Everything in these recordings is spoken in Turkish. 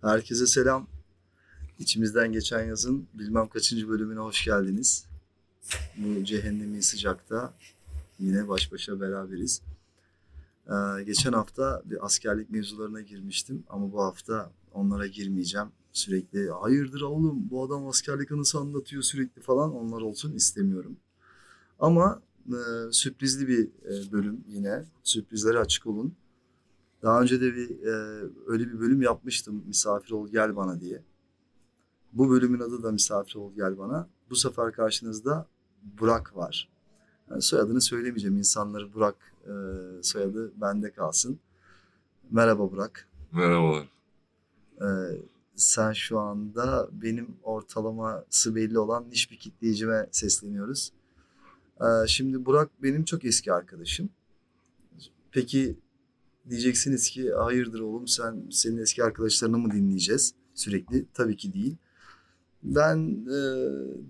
Herkese selam. İçimizden geçen yazın bilmem kaçıncı bölümüne hoş geldiniz. Bu cehennemi sıcakta yine baş başa beraberiz. Ee, geçen hafta bir askerlik mevzularına girmiştim ama bu hafta onlara girmeyeceğim. Sürekli hayırdır oğlum bu adam askerlik anısı anlatıyor sürekli falan onlar olsun istemiyorum. Ama e, sürprizli bir e, bölüm yine. Sürprizlere açık olun. Daha önce de bir e, öyle bir bölüm yapmıştım misafir ol gel bana diye. Bu bölümün adı da misafir ol gel bana. Bu sefer karşınızda Burak var. Yani soyadını söylemeyeceğim. İnsanları Burak e, soyadı bende kalsın. Merhaba Burak. Merhabalar. E, sen şu anda benim ortalaması belli olan niş bir kitleyicime sesleniyoruz. E, şimdi Burak benim çok eski arkadaşım. Peki diyeceksiniz ki hayırdır oğlum sen senin eski arkadaşlarını mı dinleyeceğiz sürekli? Tabii ki değil. Ben e,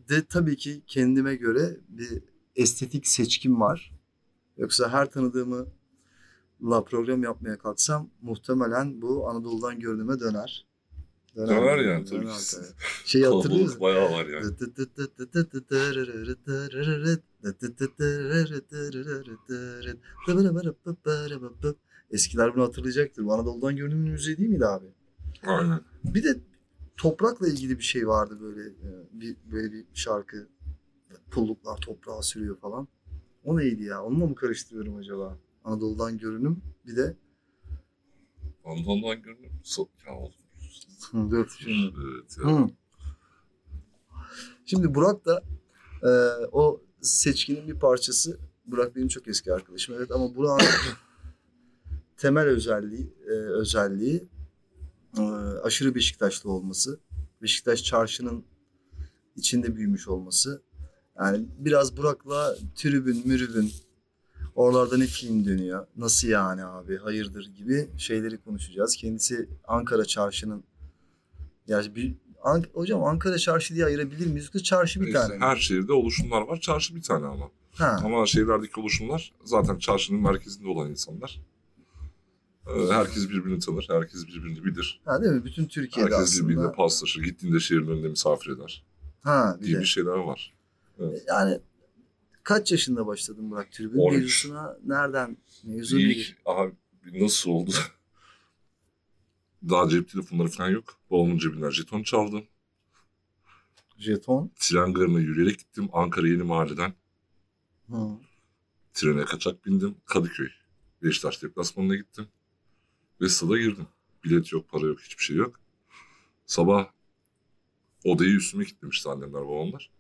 de tabii ki kendime göre bir estetik seçkim var. Yoksa her tanıdığımı la program yapmaya kalksam muhtemelen bu Anadolu'dan görünüme döner. Döner yani tabii ki. Şeyi hatırlıyor bayağı var yani. Eskiler bunu hatırlayacaktır. Bu Anadolu'dan görünümün müziği değil miydi abi? Aynen. Bir de toprakla ilgili bir şey vardı böyle e, bir böyle bir şarkı. Pulluklar toprağa sürüyor falan. O neydi ya? Onunla mı karıştırıyorum acaba? Anadolu'dan görünüm bir de Anadolu'dan görünüm. So ya. Hı, dur şimdi. Evet ya. Hı. Şimdi Burak da e, o seçkinin bir parçası. Burak benim çok eski arkadaşım evet ama Burak'ın temel özelliği e, özelliği e, aşırı Beşiktaşlı olması. Beşiktaş çarşının içinde büyümüş olması. Yani biraz Burak'la tribün, mürübün, oralarda ne film dönüyor, nasıl yani abi, hayırdır gibi şeyleri konuşacağız. Kendisi Ankara çarşının, yani bir, An- hocam Ankara çarşı diye ayırabilir miyiz? Yoksa çarşı bir Neyse, tane her şehirde oluşumlar var. Çarşı bir tane ama. Ha. Ama şehirlerdeki oluşumlar zaten çarşının merkezinde olan insanlar. Ee, Herkes birbirini tanır. Herkes birbirini bilir. ha değil mi? Bütün Türkiye'de Herkes aslında. birbirine paslaşır. Gittiğinde şehrin önünde misafir eder. Ha bir Gibi de. şeyler var. Yani kaç yaşında başladın Burak tribün 13. mevzusuna? Nereden? Mevzu nedir? İlk aha nasıl oldu? Daha cep telefonları falan yok. Babamın cebinden jeton çaldım. Jeton. Tren garına yürüyerek gittim. Ankara Yeni Mahalle'den Hı. trene kaçak bindim. Kadıköy. Beşiktaş deplasmanına gittim. Ve stada girdim. Bilet yok, para yok, hiçbir şey yok. Sabah odayı üstüme kilitlemişti annemler, babamlar.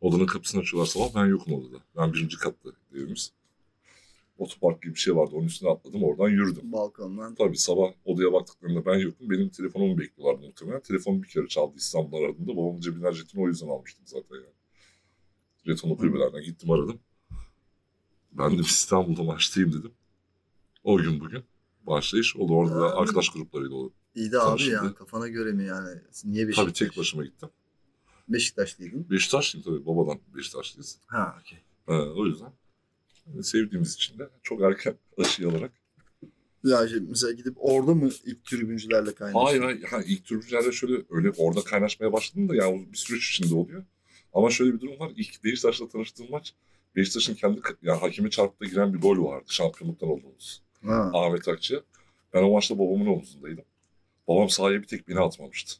Odanın kapısını açıyorlar sabah. Ben yokum odada. Ben birinci katta evimiz. Otopark gibi bir şey vardı. Onun üstüne atladım. Oradan yürüdüm. Balkondan. Tabii sabah odaya baktıklarında ben yokum. Benim telefonumu bekliyorlardı muhtemelen. Telefon bir kere çaldı İstanbul'dan aradığımda. Babamın cebinden jetonu o yüzden almıştım zaten yani. Jetonu kulübelerden gittim aradım. Ben de İstanbul'da maçtayım dedim. O gün bugün başlayış oldu. Orada da arkadaş gruplarıyla oldu. İyi de abi yani kafana göre mi yani? Niye Beşiktaş? Tabii tek başıma gittim. Beşiktaşlıydın. Beşiktaşlıyım tabii. Babadan Beşiktaşlıyız. Ha okey. Ha, o yüzden yani sevdiğimiz için de çok erken aşıyı alarak. Ya şey, mesela gidip orada mı ilk tribüncülerle kaynaştın? Hayır hayır. Ha, ilk türbücülerde şöyle öyle orada kaynaşmaya başladım da yani bir süreç içinde oluyor. Ama şöyle bir durum var. İlk Beşiktaş'la tanıştığım maç Beşiktaş'ın kendi yani hakemi çarpıda giren bir gol vardı şampiyonluktan olduğumuz. Ha. Ahmet Akçı. Ben o maçta babamın omzundaydım. Babam sahaya bir tek beni atmamıştı.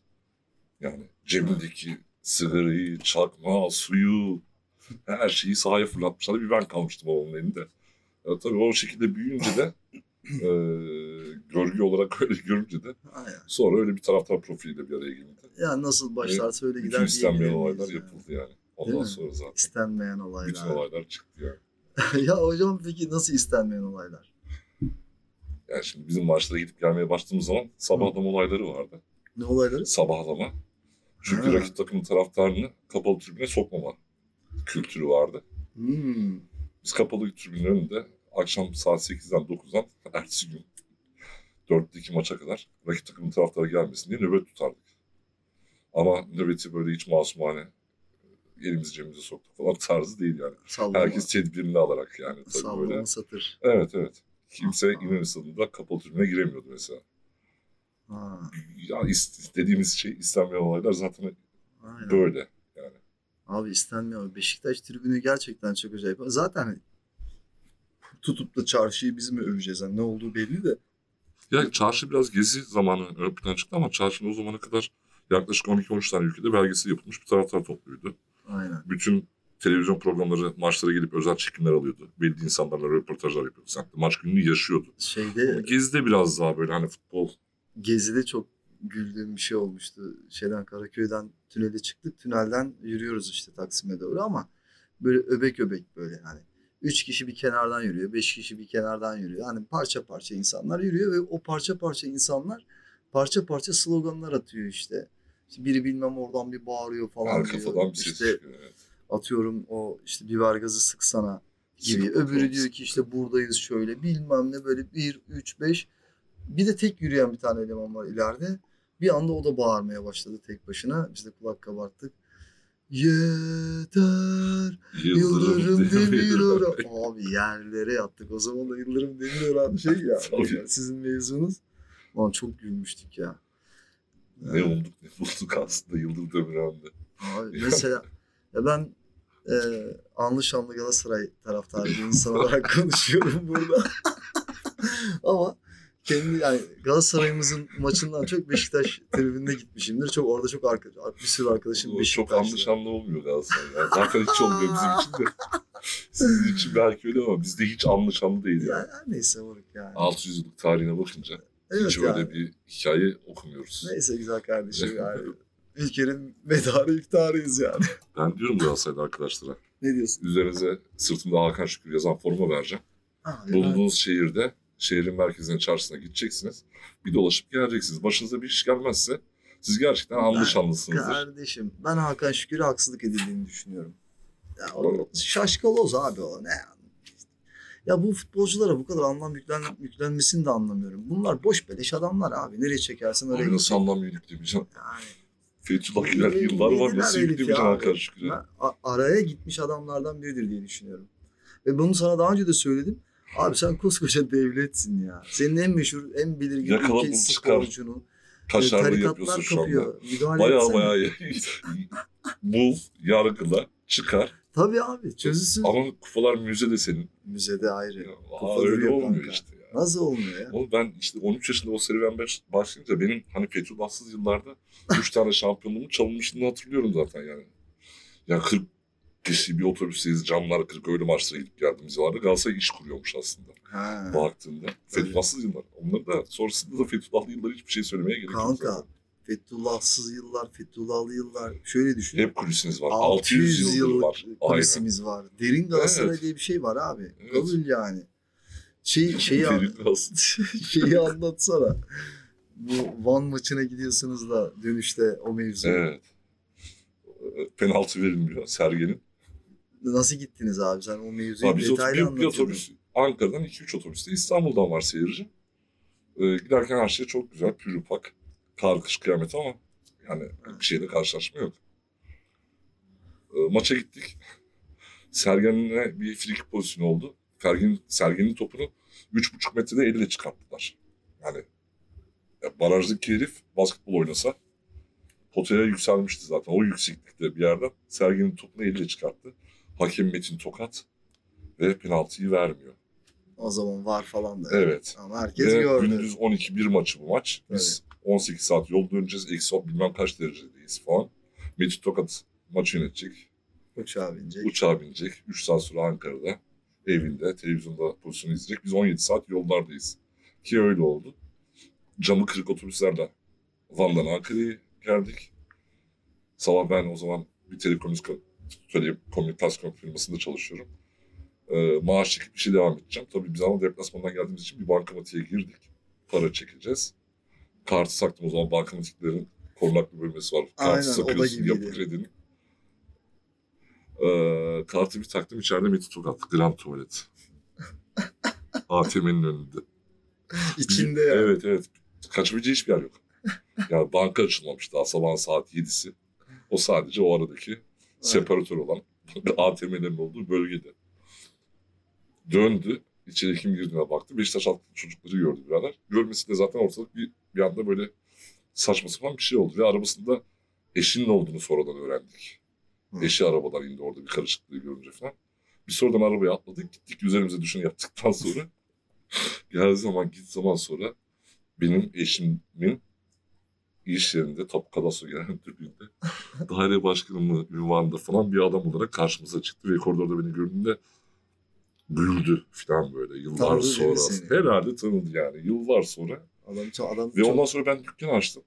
Yani cebindeki sigarayı, çakma, suyu, her şeyi sahaya fırlatmışlar. Bir ben kalmıştım babamın elinde. Ya, tabii o şekilde büyüyünce de e, görgü olarak öyle görünce de yani. sonra öyle bir taraftar profiliyle bir araya gelindi. Ya nasıl başlarsa öyle gider Bütün istenmeyen olaylar yani? yapıldı yani. Değil Ondan mi? sonra zaten İstenmeyen bütün olaylar. olaylar çıktı yani. ya hocam peki nasıl istenmeyen olaylar? Yani şimdi bizim maçlara gidip gelmeye başladığımız zaman sabahlama olayları vardı. Ne olayları? Sabahlama. Çünkü Ha. rakip takımın taraftarını kapalı tribüne sokmama kültürü vardı. Hmm. Biz kapalı tribünün önünde akşam saat 8'den 9'dan ertesi gün 4'teki maça kadar rakip takımın taraftarı gelmesin diye nöbet tutardık. Ama nöbeti böyle hiç masumane elimizi cebimize soktuk falan tarzı değil yani. Sallama. Herkes tedbirini alarak yani tabii Sallama böyle. satır. Evet evet. Kimse İnönü stadında kapalı tribüne giremiyordu mesela. Ha, Ya ist- dediğimiz şey istenmeyen olaylar zaten aynen. böyle. Yani Abi istenmiyor. Beşiktaş tribünü gerçekten çok acayip. Zaten tutup da çarşıyı biz mi öveceğiz? Yani ne olduğu belli de. Ya çarşı biraz gezi zamanı ön plana çıktı ama çarşının o zamana kadar yaklaşık 12-13 tane ülkede belgesi yapılmış bir taraftar topluydu. Aynen. Bütün televizyon programları maçlara gelip özel çekimler alıyordu. Belli insanlarla röportajlar yapıyordu. Sanki maç gününü yaşıyordu. Ama Şeyde Gezi'de biraz daha böyle hani futbol Gezi'de çok güldüğüm bir şey olmuştu. Şeyden Karaköy'den tünele çıktık. Tünelden yürüyoruz işte Taksim'e doğru ama böyle öbek öbek böyle hani. Üç kişi bir kenardan yürüyor, beş kişi bir kenardan yürüyor. Hani parça parça insanlar yürüyor ve o parça parça insanlar parça parça sloganlar atıyor işte. İşte biri bilmem oradan bir bağırıyor falan her diyor. kafadan bir ses İşte çıkıyor. Evet. Atıyorum o işte biber gazı sıksana gibi. Öbürü diyor ki işte buradayız şöyle bilmem ne böyle bir, üç, beş. Bir de tek yürüyen bir tane eleman var ileride. Bir anda o da bağırmaya başladı tek başına. Biz de kulak kabarttık. Yeter Yıldırım Demirören. Abi yerlere yattık. O zaman da Yıldırım Demirören şey ya. Sizin mevzunuz. Lan çok gülmüştük ya. Ne olduk ne bulduk aslında Yıldırım Demirören'de. Abi mesela ya ben e, anlı şanlı Galatasaray taraftarı bir insan olarak konuşuyorum burada. Ama kendi yani Galatasaray'ımızın maçından çok Beşiktaş tribününe gitmişimdir. Çok orada çok arka, bir sürü arkadaşım O çok Beşiktaşlı. anlaşanlı olmuyor Galatasaray. Yani zaten hiç olmuyor bizim için de. Sizin için belki öyle ama bizde hiç anlaşanlı değil yani. Yani neyse moruk yani. 600 yıllık tarihine bakınca evet hiç yani. öyle bir hikaye okumuyoruz. Neyse güzel kardeşim yani. Ülkenin medarı iftarıyız yani. Ben diyorum Galatasaraylı arkadaşlara. Ne diyorsun? Üzerinize sırtımda Hakan Şükür yazan forma vereceğim. Ha, Bulunduğunuz şehirde, şehrin merkezine, çarşısına gideceksiniz. Bir dolaşıp geleceksiniz. Başınıza bir iş gelmezse siz gerçekten Ben- anlaşanlısınızdır. Kardeşim ben Hakan Şükür'e haksızlık edildiğini düşünüyorum. Ya, o, şaşkaloz abi o ne? Ya bu futbolculara bu kadar anlam yüklen, yüklenmesini de anlamıyorum. Bunlar boş beleş adamlar abi. Nereye çekersin oraya Abi nasıl anlam yüklemeyeceğim? Yani Fethullah Güler yıllar var. Nasıl. Hakan Şükür'e? ben a- araya gitmiş adamlardan biridir diye düşünüyorum. Ve bunu sana daha önce de söyledim. Abi sen koskoca devletsin ya. Senin en meşhur, en belirgin Yakala ülke sporcunu e, Kaşarlı yapıyorsun tarikatlar şu anda. Baya baya bul, yargıla, çıkar. Tabii abi çözülsün. Ama kupalar müzede senin. Müzede ayrı. Ya, aa, öyle olmuyor kanka. işte. Nasıl olmuyor ya? Oğlum ben işte 13 yaşında o serüven baş- başlayınca benim hani Fethullahsız yıllarda 3 tane şampiyonluğumun çalınmışlığını hatırlıyorum zaten yani. Ya 40 kişi bir otobüsteyiz camlar kırık öyle maçlara gidip geldiğimiz yıllarda Galatasaray iş kuruyormuş aslında Ha. baktığında. Fethullahsız yıllar. Onları da sonrasında da Fethullahlı yılları hiçbir şey söylemeye gerek yok Kanka. Fethullahsız yıllar, Fethullahlı yıllar. Şöyle düşün. Hep kulisiniz var. 600, yıldır yıllık var. Aynen. kulisimiz var. Derin Galatasaray Evet. diye bir şey var abi. Evet. Kabul yani. Şey, şeyi, an- şeyi anlatsana. Bu Van maçına gidiyorsunuz da dönüşte o mevzu. Evet. Penaltı verilmiyor Sergen'in. Nasıl gittiniz abi? Sen o mevzuyu ot- detaylı bir, bir otobüs Ankara'dan 2-3 otobüste İstanbul'dan var seyirci. Ee, giderken her şey çok güzel. Pürüpak. Kar kış kıyamet ama yani bir şeyle karşılaşma yok. Ee, maça gittik. Sergen'le bir frikik pozisyonu oldu. Sergen'in, Sergen'in topunu 3,5 metrede elle çıkarttılar. Yani ya barajdaki herif basketbol oynasa potaya yükselmişti zaten. O yükseklikte bir yerden Sergen'in topunu elle çıkarttı. Hakem Metin Tokat ve penaltıyı vermiyor. O zaman var falan da. Evet. Ama herkes Ve gördü. gündüz 12-1 maçı bu maç. Biz 18 saat yol döneceğiz. Eksi bilmem kaç derecedeyiz falan. Metin Tokat maçı yönetecek. Uçağa binecek. Uçağa binecek. 3 saat sonra Ankara'da evinde televizyonda pozisyonu izleyecek. Biz 17 saat yollardayız. Ki öyle oldu. Camı kırık otobüslerle Van'dan Ankara'ya geldik. Sabah ben o zaman bir telekomünikasyon telekomünikasyon firmasında çalışıyorum. Ee, maaş çekip işe devam edeceğim. Tabii biz ama deplasmandan geldiğimiz için bir bankamatiğe girdik. Para çekeceğiz. Kartı saktım o zaman bankamatiklerin korunaklı bölmesi var. Kartı Aynen, sakıyorsun yapı kredinin. Ee, kartı bir taktım içeride Metin Tokat. Grand tuvalet. ATM'nin önünde. İçinde yani. Evet evet. Kaçabileceği hiçbir yer yok. Yani banka açılmamış daha sabahın saat 7'si. O sadece o aradaki separatör olan ATM'lerin olduğu bölgede. Döndü. İçeri kim girdiğine baktı. Beşiktaş altı çocukları gördü birader. Görmesi de zaten ortalık bir, bir anda böyle saçma sapan bir şey oldu. Ve arabasında eşinin olduğunu sonradan öğrendik. Hı. Eşi arabadan indi orada bir karışıklığı görünce falan. Biz sonradan arabaya atladık. Gittik üzerimize düşeni yaptıktan sonra. geldiği zaman git zaman sonra benim eşimin iş yerinde Tapu Kadastro Genel Müdürlüğü'nde daire başkanı ünvanında falan bir adam olarak karşımıza çıktı ve koridorda beni gördüğünde güldü falan böyle yıllar Tanıdı sonra. seni? Herhalde tanıdı yani yıllar sonra. Adam çok adam Ve çok- ondan sonra ben dükkan açtım.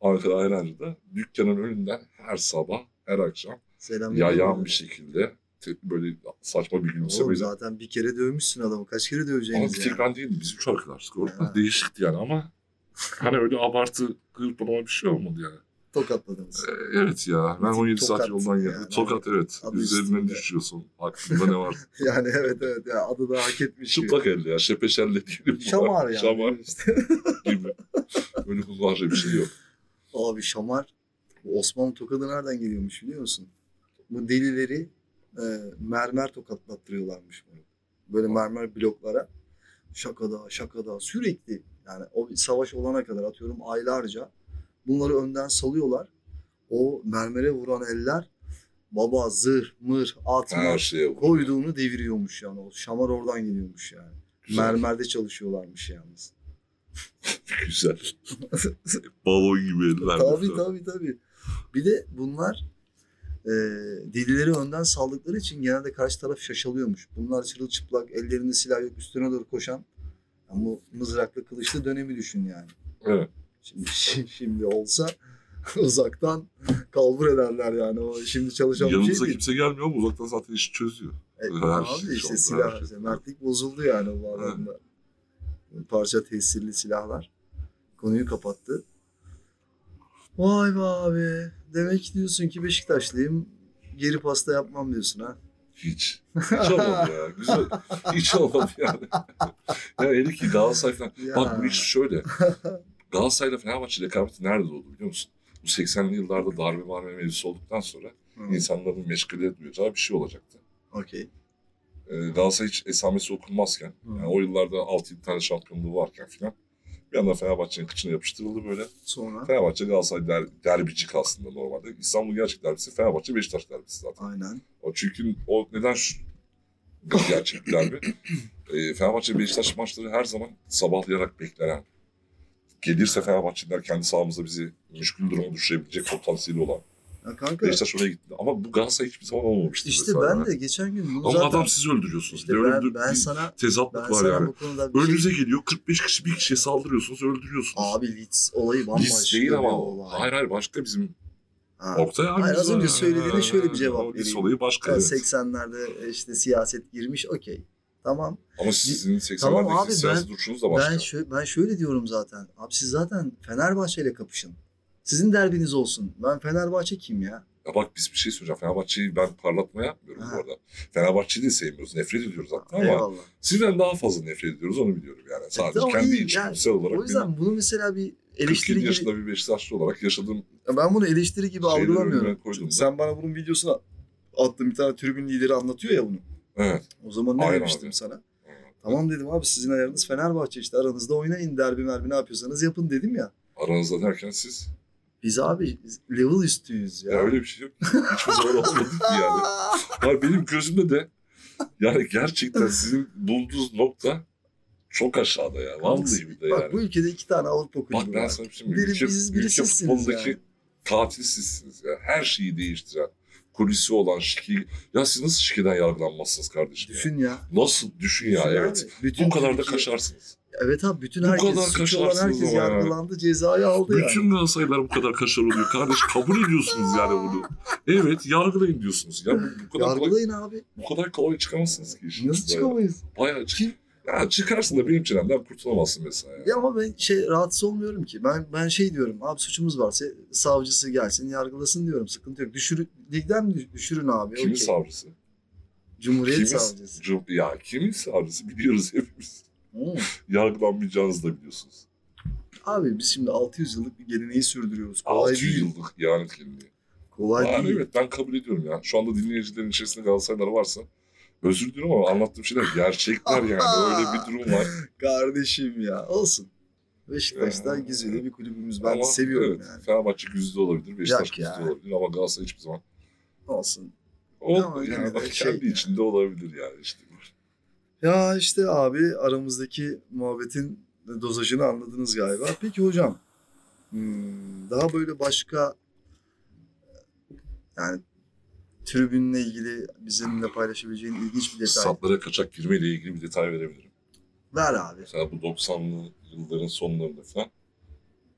Ankara Ayrancı'da. Dükkanın önünden her sabah, her akşam selam yayan bir şekilde böyle saçma bir gülümsemeyle. zaten bir kere dövmüşsün adamı. Kaç kere Ama döveceğiniz bir ya? tek ben değildim. Biz üç arkadaştık orada. Ha. Değişikti yani ama hani öyle abartı hırpalama bir şey olmadı yani. Tokatladınız. Ee, evet ya. Ben Bir tık 17 saat tokat yoldan geldim. yani. Tokat evet. Adı Üzerinden üstünde. düşüyorsun. Aklında ne var? Yani evet evet ya adı da hak etmiş. Çıplak elde ya. Şepeşerle değilim. Şamar yani. Şamar İşte. gibi. Öyle kullanacak bir şey yok. Abi şamar bu Osmanlı tokadı nereden geliyormuş biliyor musun? Bu delileri e, mermer tokatlattırıyorlarmış bunu. Böyle mermer bloklara şakada şakada sürekli yani o savaş olana kadar atıyorum aylarca bunları önden salıyorlar. O mermere vuran eller baba zırh, mır, at, Her mar şeye vur. koyduğunu deviriyormuş yani. O şamar oradan geliyormuş yani. Güzel. Mermerde çalışıyorlarmış yalnız. Güzel. Balon gibi eller. Tabii tabii tabii. Bir de bunlar e, delileri önden saldıkları için genelde karşı taraf şaşalıyormuş. Bunlar çırılçıplak, ellerinde silah yok, üstüne doğru koşan. Yani bu mızraklı kılıçlı dönemi düşün yani. Evet. Şimdi şimdi olsa uzaktan kalbur ederler yani. O şimdi çalışan bir şey Yanımıza değil. kimse gelmiyor ama uzaktan zaten işi çözüyor. E, Her abi şey işte oldu, silah, her şey. mertlik bozuldu yani bu adamda. Parça tesirli silahlar. Konuyu kapattı. Vay be abi. Demek diyorsun ki Beşiktaşlıyım. Geri pasta yapmam diyorsun ha. Hiç. Hiç olmadı ya. Güzel. Hiç olmadı yani. ya hele ki Galatasaray falan. Ya. Bak bu iş şöyle. Galatasaray'la Fenerbahçe rekabeti nerede oldu biliyor musun? Bu 80'li yıllarda darbe marbe mevzusu olduktan sonra Hı, insanların meşgale duyacağı bir şey olacaktı. Okey. Ee, Galatasaray hiç esamesi okunmazken, Hı. yani o yıllarda 6-7 tane şampiyonluğu varken filan bir anda Fenerbahçe'nin kıçına yapıştırıldı böyle. Sonra Fenerbahçe Galatasaray der, derbicik aslında normalde. İstanbul gerçek derbisi Fenerbahçe Beşiktaş derbisi zaten. aynen. O çünkü o neden şu gerçek derbi? E, Fenerbahçe Beşiktaş maçları her zaman sabahlayarak beklenen. Gelirse Fenerbahçeliler kendi sahamızda bizi müşkül duruma düşürebilecek potansiyeli olan. Ya kanka Beşiktaş oraya gitti. Ama bu Galatasaray hiçbir zaman olmamıştı. işte mesela. ben de geçen gün bunu Ama zaten adam siz öldürüyorsunuz. işte ben, bir- ben sana tezatlık ben var yani. bu şey- Önünüze geliyor 45 kişi bir kişiye saldırıyorsunuz öldürüyorsunuz. Abi Leeds olayı bambaşka Biz değil ama. olay. Hayır hayır başka bizim Ha. Oktay abi. Hayır, az önce söylediğine şöyle bir cevap vereyim. olayı başka. Ya evet. 80'lerde işte siyaset girmiş okey. Tamam. Ama sizin 80'lerdeki Tamam abi, siyasi ben- duruşunuz da başka. Ben, şö- ben şöyle diyorum zaten. Abi siz zaten Fenerbahçe ile kapışın. Sizin derbiniz olsun. Ben Fenerbahçe kim ya? Ya bak biz bir şey söyleyeceğim. Fenerbahçe'yi ben parlatma yapmıyorum Ha. bu arada. Fenerbahçe'yi de sevmiyoruz. Nefret ediyoruz hatta ama Eyvallah. sizden daha fazla nefret ediyoruz onu biliyorum yani. Sadece tamam, kendi içgüdüsel olarak O yüzden bunu mesela bir eleştiri 47 gibi... yaşında bir Beşiktaşlı olarak yaşadığım Ben bunu eleştiri gibi algılamıyorum. Sen bana bunun videosunu attın. Bir tane tribün lideri anlatıyor ya bunu. Evet. O zaman ne Aynen demiştim abi. sana? Tamam dedim abi sizin ayarınız Fenerbahçe işte aranızda oynayın derbi merbi ne yapıyorsanız yapın dedim ya. Aranızda derken siz Biz abi level üstüyüz ya. ya, öyle bir şey yok. Hiçbir zaman olmadı ki yani. Abi benim gözümde de yani gerçekten sizin bulduğunuz nokta çok aşağıda ya. Vallahi bir de Bak yani. bu ülkede iki tane Avrupa kulübü Bak ben var. sana bir şey? Biri Ülke, biziz, biri ülke futbolundaki yani. katil sizsiniz ya. Her şeyi değiştiren, kulisi olan şiki. Ya siz nasıl şikeden yargılanmazsınız kardeşim ya? Düşün ya. Nasıl düşün ya Düşün evet. Bütün Bu kadar da kaşarsınız. Evet abi bütün Bu herkes kadar suçu olan herkes yargılandı cezayı aldı yani. Bütün Galatasaraylılar bu kadar kaşar oluyor. Kardeş kabul ediyorsunuz yani bunu. Evet yargılayın diyorsunuz. Ya bu, bu kadar kolay, Yargılayın abi. bu kadar kolay çıkamazsınız ki işin Nasıl çıkamayız? Bayağı çık. Ya çıkarsın da benim çenemden kurtulamazsın mesela. Ya. Ya ama ben şey rahatsız olmuyorum ki. Ben ben şey diyorum. Abi suçumuz varsa savcısı gelsin yargılasın diyorum. Sıkıntı yok. Düşür, ligden mi düşürün abi. Kimin okey. savcısı? Cumhuriyet Kimin- savcısı. Cum- ya kimin savcısı biliyoruz hepimiz. Hmm. Yargılanmayacağınızı da biliyorsunuz. Abi biz şimdi 600 yıllık bir geleneği sürdürüyoruz. Kolay 600 değil. yıllık ihanet geleneği. Kolay Yani değil. evet ben kabul ediyorum ya. Şu anda dinleyicilerin içerisinde Galatasaraylılar varsa özür diliyorum ama anlattığım şeyler gerçekler yani. Öyle bir durum var. Kardeşim ya. Olsun. Beşiktaş'ta Ya. Gizli'de bir kulübümüz. Ben Ama seviyorum evet, yani. Fenerbahçe güzide olabilir, Beşiktaş Yok ya. güzide olabilir ama Galatasaray hiçbir zaman Olsun. olmuyor. Ama Yani de bak şey kendi yani. içinde olabilir yani işte. Ya işte abi aramızdaki muhabbetin dozajını anladınız galiba. Peki hocam hmm, daha böyle başka yani tribünle ilgili bizimle paylaşabileceğin ilginç bir detay. Statlara kaçak girmeyle ilgili bir detay verebilirim. Ver abi. Mesela bu 90'lı yılların sonlarında falan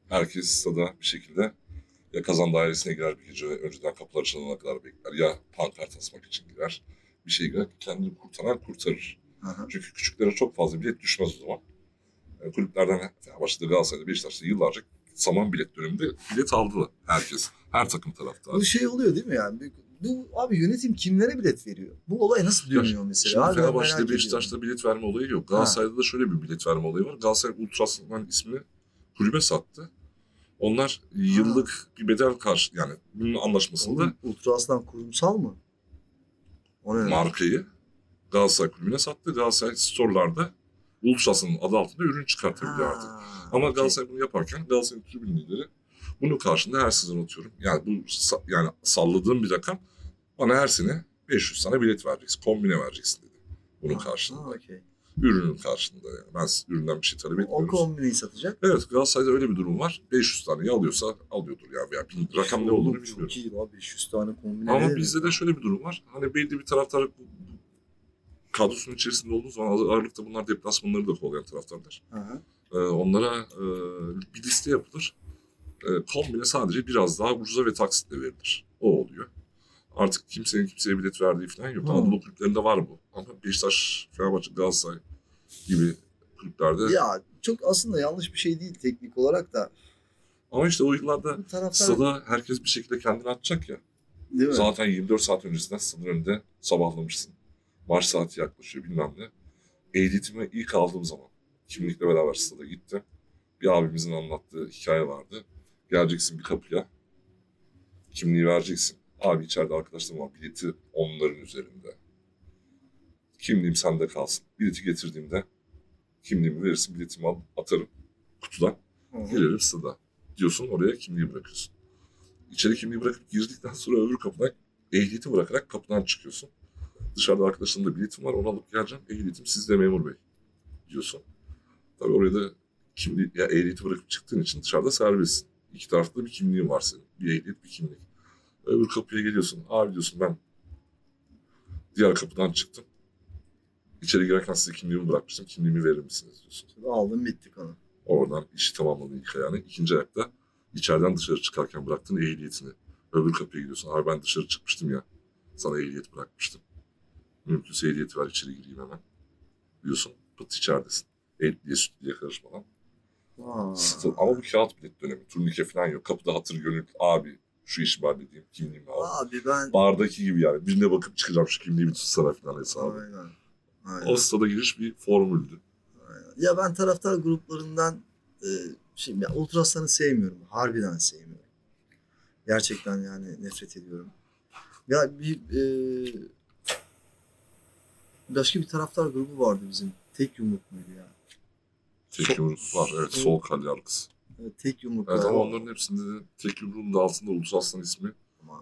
herkes stada bir şekilde ya kazan dairesine girer bir gece önceden kapılar açılana kadar bekler ya pankart asmak için girer. Bir şey girer kendini kurtaran kurtarır. Hı hı. Çünkü küçüklere çok fazla bilet düşmez o zaman. Yani kulüplerden başladı Galatasaray'da Beşiktaş'ta yıllarca saman bilet döneminde bilet aldılar herkes. Her takım taraftarı. Bu şey oluyor değil mi yani? Bu- abi yönetim kimlere bilet veriyor? Bu olay nasıl dönüyor mesela? Şimdi merak Fenerbahçe'de. Beşiktaş'ta bilet verme olayı yok. Galatasaray'da da şöyle bir bilet verme olayı var. Galatasaray Ultras'ın ismini kulübe sattı. Onlar yıllık bir bedel karşı yani bunun anlaşmasında Oğlum, Ultra Aslan kurumsal mı? O ne? markayı Galatasaray kulübüne sattı. Galatasaray store'larda Ultras'ın adı altında ürün çıkartabiliyor artık. Ama. Galatasaray bunu yaparken Galatasaray tribün lideri bunun karşında her sezon atıyorum. Yani bu yani salladığım bir rakam bana her sene 500 tane bilet vereceksin. Kombine vereceksin dedi. Bunun karşılığında. ha, okey. Ürünün karşılığında yani. Ben üründen bir şey talep O etmiyoruz. kombineyi satacak. Evet Galatasaray'da öyle bir durum var. 500 tane alıyorsa alıyordur ya. Veya bir rakam ne olduğunu bilmiyorum. Çok iyi abi 500 tane kombine. Ama bizde de şöyle bir durum var. Hani belli bir taraftar kadrosunun içerisinde olduğu zaman ağırlıkta bunlar deplasmanları da kovalayan taraftarlar. Hı hı. Ee, onlara e, bir liste yapılır. E, kombine sadece biraz daha ucuza ve taksitle verilir. O oluyor. Artık kimsenin kimseye bilet verdiği falan yok. Hı. Anadolu kulüplerinde var bu. Ama Beşiktaş, Fenerbahçe, Galatasaray gibi kulüplerde. Ya çok aslında yanlış bir şey değil teknik olarak da. Ama işte o yıllarda taraftar stada herkes bir şekilde kendini atacak ya. değil mi? Zaten 24 saat öncesinden stadın önünde sabahlamışsın. Maç saati yaklaşıyor bilmem ne. Ehliyetimi ilk aldığım zaman kimlikle beraber stada gittim. Bir abimizin anlattığı hikaye vardı. Geleceksin bir kapıya. Kimliği vereceksin. Abi içeride arkadaşlarım var. Bileti onların üzerinde. Kimliğim sende kalsın. Bileti getirdiğimde kimliğimi verirsin. Biletimi al, atarım kutudan. Hı hı. Gelirim stada. Diyorsun oraya kimliği bırakıyorsun. İçeri kimliği bırakıp girdikten sonra öbür kapıdan ehliyeti bırakarak kapıdan çıkıyorsun. Dışarıda arkadaşlarımda biletim var onu alıp geleceğim. Ehliyetim sizde memur bey diyorsun. Tabii oraya da kimliği, ya ehliyeti bırakıp çıktığın için dışarıda serbestsin. İki tarafta bir kimliğin var senin. Bir ehliyet bir kimlik. Öbür kapıya geliyorsun. Abi diyorsun ben diğer kapıdan çıktım. İçeri girerken size kimliğimi bırakmıştım. Kimliğimi verir misiniz diyorsun. Aldım bittik onu. Oradan işi tamamladın ilk ayağını. İkinci ayakta içeriden dışarı çıkarken bıraktığın ehliyetini. Öbür kapıya gidiyorsun. Abi ben dışarı çıkmıştım ya. Sana ehliyet bırakmıştım. Mümkünse ehliyeti ver içeri gireyim hemen. Diyorsun. Pıt içeridesin. Etliye sütlüye karışmadan. Aa. Sta- Ama bu kağıt bilet dönemi. Turnike falan yok. Kapıda hatır gönül. Abi şu işi halledeyim. Kimliğimi al. Abi ben Bardaki gibi yani. Birine bakıp çıkacağım şu kimliği bir tutsana falan hesabı. Aynen. Aynen. O stada giriş bir formüldü. Aynen. Ya ben taraftar gruplarından e, şimdi ya Ultraslan'ı sevmiyorum. Harbiden sevmiyorum. Gerçekten yani nefret ediyorum. Ya bir e, başka bir taraftar grubu vardı bizim. Tek yumruk muydu ya? Tek Sol- yumruk var. Evet. Sol kal yargısı. Evet, tek yumruk. Evet ama onların hepsinde de tek yumruğun da altında Ulusal Aslan ismi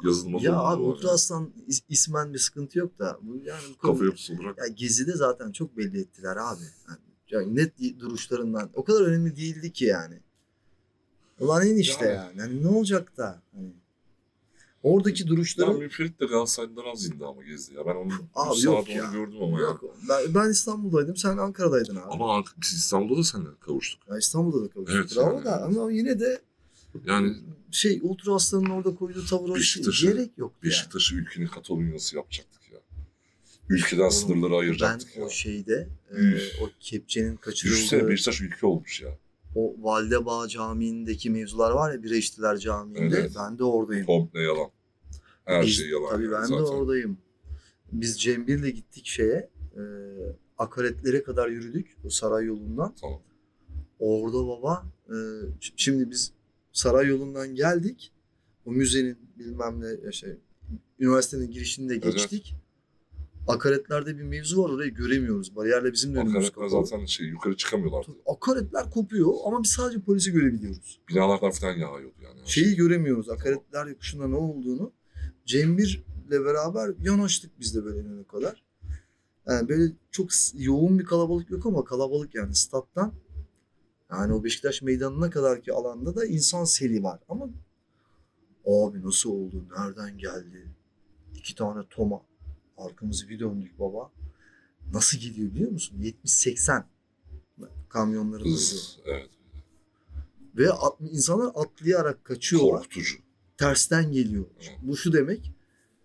yazılmaz Ya abi Ultra Aslan is- ismen bir sıkıntı yok da bu yani bu konu- Kafa yapısı olarak. ya Gezi'de zaten çok belli ettiler abi. Yani, yani net duruşlarından o kadar önemli değildi ki yani. Ulan en işte Yani. yani. yani ne olacak da hani oradaki Ya duruşları Müferit de Galatasaray'dan az indi ama gezdi ya. Ben onu Abi yok ya. onu gördüm ama ya. yok. Ben, ben İstanbul'daydım sen Ankara'daydın abi. Ama Ank- biz İstanbul'da da seninle kavuştuk. Ya İstanbul'da da kavuştuk Evet, ama yani. da ama yine de Yani şey Ultra Aslan'ın orada koyduğu tavır şey, Beşiktaş'ı- gerek yani. Beşiktaş'ı ülkenin Katalonya'sı yapacaktık ya. Ülkeden sınırları Ben ayıracaktık ya. o şeyde e, o kepçenin Düşünsene kaçırıldığı Beşiktaş ülke olmuş ya. O Valdebağ Camii'ndeki mevzular var ya Bire İçtiler Camii'nde Evet. ben de oradayım. Komple yalan. Her Biz- şey yalan. Tabii yani ben de zaten. oradayım. Biz Cembir'le gittik şeye e, akaretlere kadar yürüdük o saray yolundan. Tamam. Orada baba e, şimdi biz saray yolundan geldik. O müzenin bilmem ne şey üniversitenin girişinde Evet. Akaretlerde bir mevzu var orayı göremiyoruz. Bariyerle bizim de önümüz Akaretler kapalı. zaten şey yukarı çıkamıyorlardı. Akaretler kopuyor ama biz sadece polisi görebiliyoruz. Binalardan falan yağıyordu yani. Şeyi göremiyoruz. Akaretler yokuşunda ne olduğunu. Cembir'le beraber yanaştık biz de böyle önüne kadar. Yani böyle çok yoğun bir kalabalık yok ama kalabalık yani stat'tan. Yani o Beşiktaş meydanına kadar ki alanda da insan seli var. Ama abi nasıl oldu? Nereden geldi? İki tane Toma. Arkamızı bir döndük baba. Nasıl gidiyor biliyor musun? 70-80 kamyonların hızı. Hız, evet. Ve at- insanlar atlayarak kaçıyorlar. Korkutucu. tersten geliyor. Evet. Bu şu demek.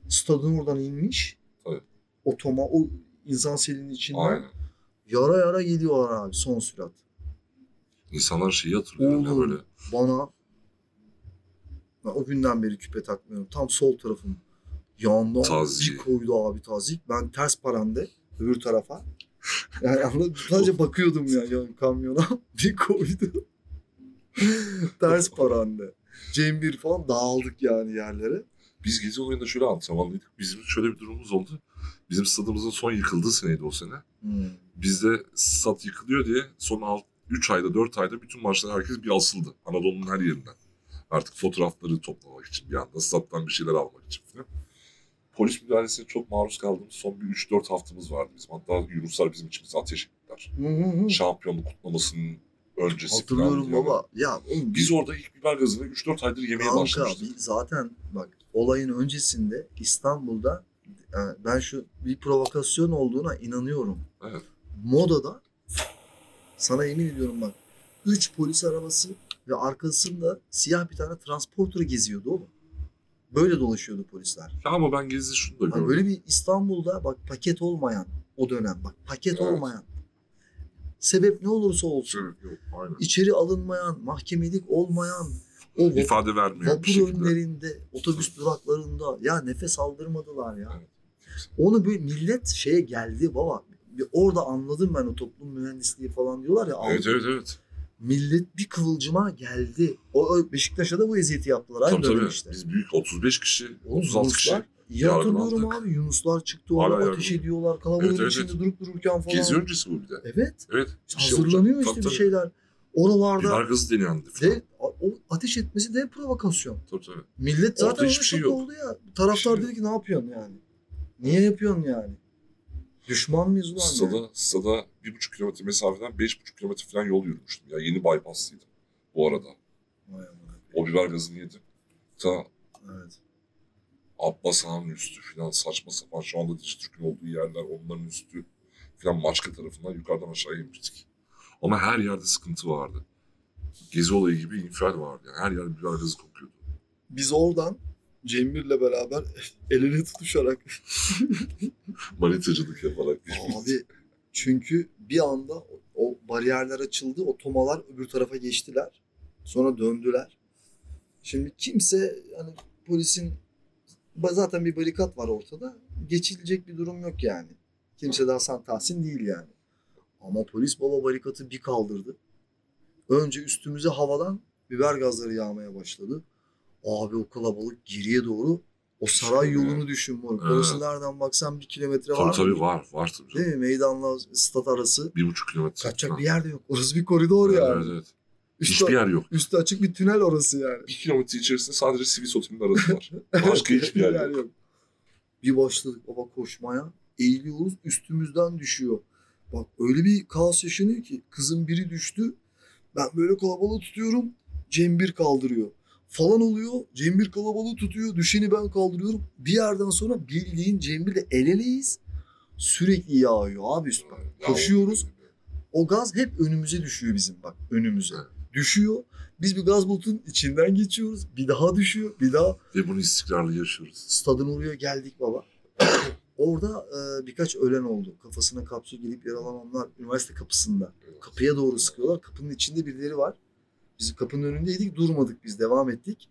Stadın oradan inmiş. Tabii. Otoma o insan selinin içinden Aynen. yara yara geliyorlar abi son sürat. İnsanlar şeyi hatırlıyor ya Oğlum. böyle. Bana ben o günden beri küpe takmıyorum. Tam sol tarafım yandan Taziye. bir koydu abi tazik. Ben ters parande öbür tarafa. Yani sadece bakıyordum ya, ya kamyona. Bir koydu. ters parande. Cem bir falan dağıldık yani yerlere. Biz gezi olayında şöyle antrenmanlıydık. Bizim şöyle bir durumumuz oldu. Bizim stadımızın son yıkıldığı seneydi o sene. Hmm. Bizde stat yıkılıyor diye son 3 ayda 4 ayda bütün maçlar herkes bir asıldı. Anadolu'nun her yerinden. Artık fotoğrafları toplamak için bir anda stat'tan bir şeyler almak için falan. Polis müdahalesine çok maruz kaldığımız son bir 3-4 haftamız vardı bizim. Hatta Yunuslar bizim için bize ateş ettiler. Hı. Şampiyonluk kutlamasının öncesi Hatırlıyorum falan baba. Ya oğlum Biz orada ilk biber gazını 3-4 aydır yemeye kanka başlamıştık. zaten bak olayın öncesinde İstanbul'da e, ben şu bir provokasyon olduğuna inanıyorum. Evet. Modada sana yemin ediyorum bak 3 polis arabası ve arkasında siyah bir tane transporter geziyordu oğlum. Böyle dolaşıyordu polisler. Ya ama ben gezi şunu da gördüm. böyle bir İstanbul'da bak paket olmayan o dönem bak paket Evet. olmayan sebep ne olursa olsun Şey, yok, aynen. içeri alınmayan, mahkemelik olmayan o İfade vermiyor bir vapur şekilde. önlerinde, otobüs duraklarında ya nefes aldırmadılar ya. Evet. Onu böyle millet şeye geldi baba. Bir orada anladım ben o toplum mühendisliği falan diyorlar ya. Evet aldım. evet evet. Millet bir kıvılcıma geldi. O Beşiktaş'a da bu eziyeti yaptılar. Aynı Tabii tabii. işte. Biz büyük 35 kişi, Oğlum 36 kişi. Yunuslar, iyi hatırlıyorum yargılandık. abi. Yunuslar çıktı orada ateş yargılanıyor. ediyorlar. Kalabalığın Evet, evet, içinde evet. durup dururken falan. Gezi öncesi bu bir de. Evet. Evet. bir şey Hazırlanıyor olacak. işte Tabii, bir şeyler. Oralarda Biber gazı deneyendi falan. de, o ateş etmesi de provokasyon. Tabii tabii. Millet Orada zaten hiçbir ona şey yok. oldu ya. Taraftar şey dedi ki ne yapıyorsun yani? Niye yapıyorsun yani? Düşman mıyız ulan? Stada, yani? stada bir buçuk kilometre mesafeden beş buçuk kilometre falan yol yürümüştüm. Ya yeni bypasslıydım bu arada. Vay O biber gazını yedim. Ta Evet. Abbas Han'ın üstü falan saçma sapan şu anda Dijitürk'ün olduğu yerler onların üstü falan Maçka tarafından yukarıdan aşağıya inmiştik. Ama her yerde sıkıntı vardı. Gezi olayı gibi infial vardı. Yani her yer biber gazı kokuyordu. Biz oradan Cemil'le beraber el ele tutuşarak Manitacılık yaparak. abi çünkü bir anda o- bariyerler açıldı. O tomalar öbür tarafa geçtiler. Sonra döndüler. Şimdi kimse hani polisin zaten bir barikat var ortada. Geçilecek bir durum yok yani. Kimse de Hasan Tahsin değil yani. Ama polis baba barikatı bir kaldırdı. Önce üstümüze havadan biber gazları yağmaya başladı. Abi o kalabalık geriye doğru o saray yolunu düşün moruk. Evet. Orası nereden baksan bir kilometre Tabii var. tabii var. Var tabii. Değil mi? Meydanla stat arası. Bir buçuk kilometre. Kaçacak falan. bir yer de yok. Orası bir koridor Evet, yani. evet, evet. Üstü, Hiçbir yer yok. üstü açık bir tünel orası yani. Bir kilometre içerisinde sadece sivil otelinin arası var. Başka hiçbir yer yok. Bir başladık baba koşmaya. Eğiliyoruz üstümüzden düşüyor. Bak öyle bir kaos yaşanıyor ki kızın biri düştü. Ben böyle kalabalığı tutuyorum. Cem bir kaldırıyor. Falan oluyor. Cem bir kalabalığı tutuyor. Düşeni ben kaldırıyorum. Bir yerden sonra bildiğin Cem birle el eleyiz. Sürekli yağıyor abi üst bak. Ya Koşuyoruz. o- gaz hep önümüze düşüyor bizim bak önümüze. Düşüyor. Biz bir gaz bulutunun içinden geçiyoruz. Bir daha düşüyor. Bir daha Ve bunu istikrarlı yaşıyoruz. stadın oraya geldik baba. Orada e, birkaç ölen oldu. Kafasına kapsül gelip yaralananlar üniversite kapısında. Kapıya doğru sıkıyorlar. Kapının içinde birileri var. Biz kapının önündeydik. Durmadık biz. Devam ettik.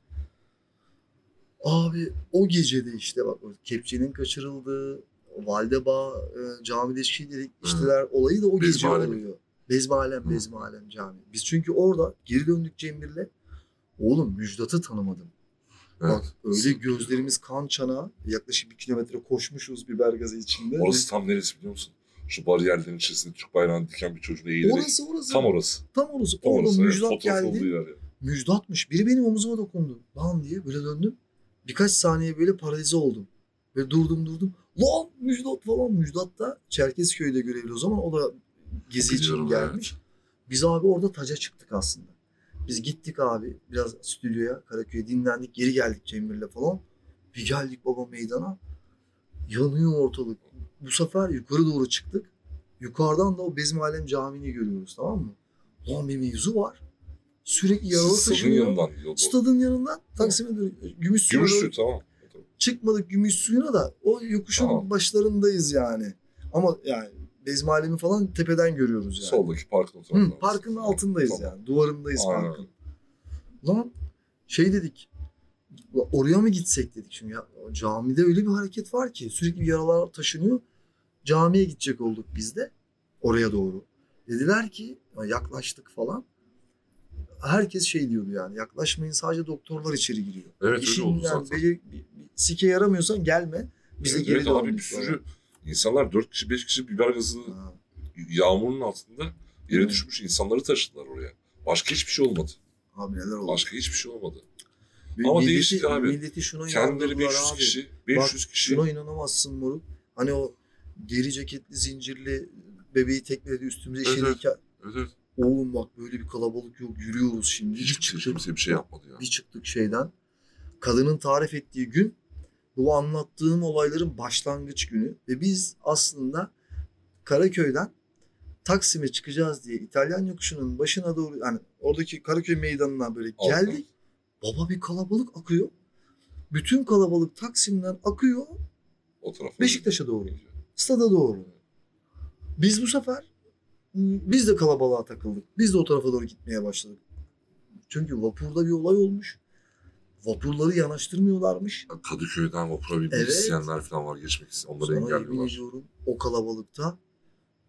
Abi o gecede işte bak kepçenin kaçırıldığı, Valdeba e, camide şiirleri içtiler olayı da o gece Bezmialem. oluyor. Bezmalem, Hı. Bezmalem cami. Biz çünkü orada geri döndük Cemil'le. Oğlum Müjdat'ı tanımadım. Bak Evet. öyle Sıkıntı gözlerimiz kan çanağı. Yaklaşık bir kilometre koşmuşuz biber gazı içinde. Orası tam neresi biliyor musun? Şu bariyerlerin içerisinde Türk bayrağını diken bir çocuğun eğilerek. orası orası. Tam orası. Tam orası. Tam orası. evet. Müjdat olduğu geldi. yani. Müjdatmış. Biri benim omuzuma dokundu. Lan diye böyle döndüm. Birkaç saniye böyle paralize oldum. Ve durdum durdum. Lan Müjdat falan. Müjdat da Çerkezköy'de görevli o zaman. O da gezi için gelmiş. Biz abi orada taca çıktık aslında. Biz gittik abi biraz stüdyoya Karaköy'e dinlendik. Geri geldik Cemil'le falan. Bir geldik baba meydana. Yanıyor ortalık. Bu sefer yukarı doğru çıktık. Yukarıdan da o Bezmi Alem Camii'ni görüyoruz tamam mı? Lan bir mevzu var. Sürekli yaralı taşınıyor. yanından Stadın yanından Taksim'e doğru. Gümüş suyu. Gümüşlü tamam. Çıkmadık gümüş suyuna da o yokuşun Tamam. başlarındayız yani. Ama yani Bezmi Alem'i falan tepeden görüyoruz yani. Soldaki parkın o Hı, tarafından. parkın altındayız Tamam. yani. Duvarındayız Aynen. parkın. Lan şey dedik. "Ulan Oraya mı gitsek dedik şimdi ya. Camide öyle bir hareket var ki sürekli yaralar taşınıyor. Camiye gidecek olduk biz de oraya doğru. Dediler ki ya yaklaştık falan. Herkes şey diyordu yani yaklaşmayın sadece doktorlar içeri giriyor. Evet öyle İşin oldu yani zaten. bir, bir sike yaramıyorsan gelme. Biz de Evet, geri evet abi bir sürü insanlar 4 kişi 5 kişi biber gazı Ha. yağmurun altında yere Hı. düşmüş insanları taşıdılar oraya. Başka hiçbir şey olmadı. Abi neler oldu. Başka hiçbir şey olmadı. Ama milleti- değişik abi. Milleti şuna Kendileri inandırdılar 500 abi. kişi, 500 kişi. Şuna inanamazsın moruk. Hani o deri ceketli zincirli bebeği tekledi üstümüze Evet, işerirken. Evet, evet. Oğlum bak böyle bir kalabalık yok yürüyoruz şimdi. Hiçbir çıktık, kimse bir şey yapmadı ya. bir çıktık şeyden. Kadının tarif ettiği gün bu anlattığım olayların başlangıç günü. Ve biz aslında Karaköy'den Taksim'e çıkacağız diye İtalyan yokuşunun başına doğru yani oradaki Karaköy meydanına böyle geldik. Baba bir kalabalık akıyor. Bütün kalabalık Taksim'den akıyor O tarafa. Beşiktaş'a doğru. stada doğru. Biz bu sefer biz de kalabalığa takıldık. Biz de o tarafa doğru gitmeye başladık. Çünkü vapurda bir olay olmuş. Vapurları yanaştırmıyorlarmış. Kadıköy'den vapura binmek Evet. isteyenler falan var geçmek isteyen. Onları Sana engelliyorlar. ediyorum o kalabalıkta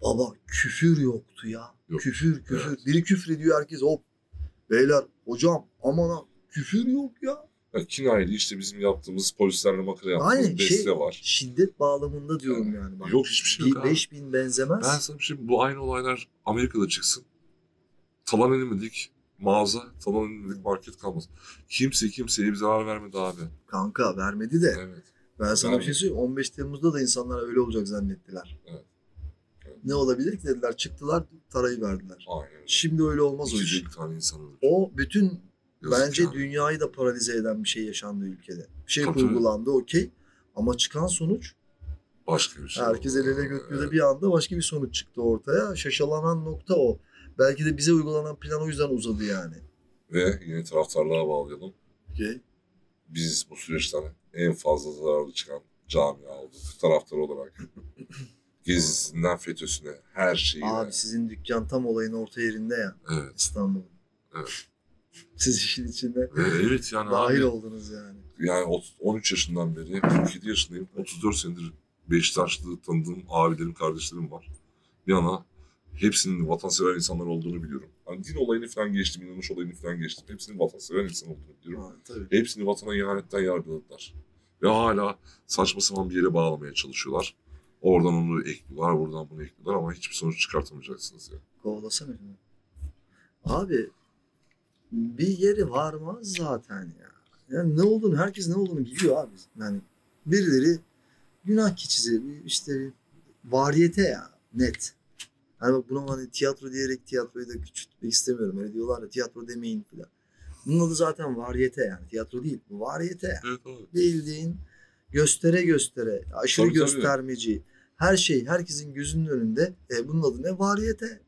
baba küfür yoktu ya. Yok. Küfür küfür. Evet. Biri küfür ediyor herkes hop. Beyler hocam aman ha küfür yok ya. Ya kinayeli işte bizim yaptığımız polislerle makara yaptığımız Aynen, beste şey- var. Şiddet bağlamında diyorum yani. Bak, Yok hiçbir şey yok abi. 5000 benzemez. Ben sana bir şey bu aynı olaylar Amerika'da çıksın. Talan edilmedik mağaza, talan edilmedik market kalmaz. Kimse kimseye bir zarar vermedi abi. Kanka vermedi de. Evet. Ben sana bir şey söyleyeyim. 15 Temmuz'da da insanlar öyle olacak zannettiler. Evet. Evet. Ne olabilir ki dediler. Çıktılar tarayı verdiler. Aynen. Şimdi öyle olmaz o iş. 250 tane insan öldü. O bütün Yazık bence yani. dünyayı da paralize eden bir şey yaşandı ülkede. Bir şey Tabii, kurgulandı okey. Ama çıkan sonuç Başka bir şey. herkes el ele gökyüzde Evet. bir anda başka bir sonuç çıktı ortaya. Şaşalanan nokta o. Belki de bize uygulanan plan o yüzden uzadı yani. Ve yine taraftarlığa bağlayalım. Okey. Biz bu süreçten en fazla zararlı çıkan camia olduk. Taraftar olarak. Gezisinden FETÖ'süne her şeyi. Abi sizin dükkan tam olayın orta yerinde ya Evet. İstanbul'un. Evet. Siz işin içinde Ve evet yani dahil abi. oldunuz yani. Yani ot- 13 yaşından beri 47 yaşındayım. 34 senedir Beşiktaşlı tanıdığım abilerim, kardeşlerim var. Bir yana hepsinin vatansever insanlar olduğunu biliyorum. Hani din olayını falan geçtim, inanış olayını falan geçtim. Hepsinin vatansever insan olduğunu biliyorum. Ha, tabii. Hepsini vatana ihanetten yargıladılar. Ve hala saçma sapan bir yere bağlamaya çalışıyorlar. Oradan onu ekliyorlar, buradan bunu ekliyorlar ama hiçbir sonuç çıkartamayacaksınız ya. Kovalasana şunu. Abi bir yeri varmaz zaten ya. Yani ne olduğunu herkes ne olduğunu biliyor abi. Yani birileri günah keçisi işte variyete ya net. Hani bak buna hani tiyatro diyerek tiyatroyu da küçültmek istemiyorum. Öyle diyorlar ya tiyatro demeyin falan. Bunun adı zaten variyete yani. Tiyatro değil. Bu variyete. Evet abi. bildiğin göstere göstere, aşırı Tabii, tabii. göstermeci, her şey herkesin gözünün önünde. E, bunun adı ne? Variyete.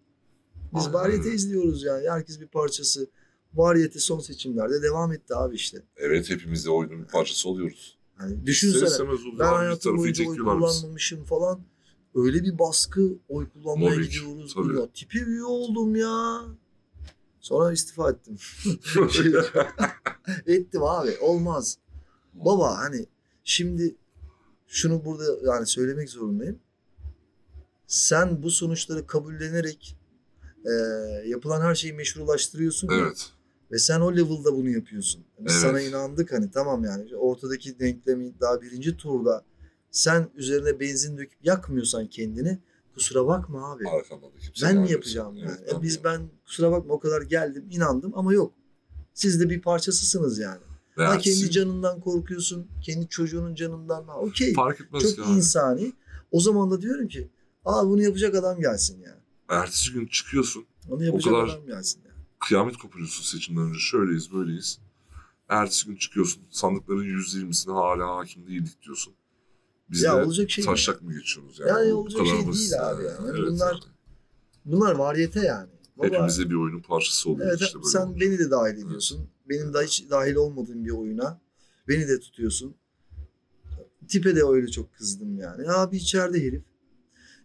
Biz variyete izliyoruz yani. Herkes bir parçası. Variyete son seçimlerde devam etti abi işte. Evet hepimiz de oyunun bir parçası oluyoruz. Yani düşünsene ben hayatım boyunca oy kullanmamışım falan. Öyle bir baskı oy kullanmaya Mobbing, gidiyoruz. tabii. Ya, tipi üye oldum ya. Sonra istifa ettim. ettim abi olmaz. Baba hani şimdi şunu burada yani söylemek zorundayım. Sen bu sonuçları kabullenerek e, yapılan her şeyi meşrulaştırıyorsun. ya. evet. Ve sen o level'da bunu yapıyorsun. Biz Evet. sana inandık hani tamam yani ortadaki denklemi daha birinci turda sen üzerine benzin döküp yakmıyorsan kendini kusura bakma abi. Arkamda ben mi yapacağım yani? Evet, E biz ben kusura bakma o kadar geldim inandım ama yok. Siz de bir parçasısınız yani. Ha kendi canından korkuyorsun, kendi çocuğunun canından. Ha okey. fark etmez Çok abi. insani. O zaman da diyorum ki, aa bunu yapacak adam gelsin yani. Ertesi gün çıkıyorsun. Onu yapacak kadar- adam gelsin yani. Kıyamet kopuruyorsun seçimden önce. Şöyleyiz böyleyiz. Ertesi gün çıkıyorsun. Sandıkların %20'sine hala hakim değildik diyorsun. Biz Ya de olacak şey mi? taşak mı geçiyoruz yani? Yani Bu olacak şey değil abi yani. Evet Bunlar- yani. Bunlar variyete yani. Baba, Hepimiz de bir oyunun parçası oluyoruz evet, işte böyle. sen olunca. beni de dahil ediyorsun. Benim daha hiç dahil olmadığım bir oyuna beni de tutuyorsun. Tipe de öyle çok kızdım yani. Abi içeride herif.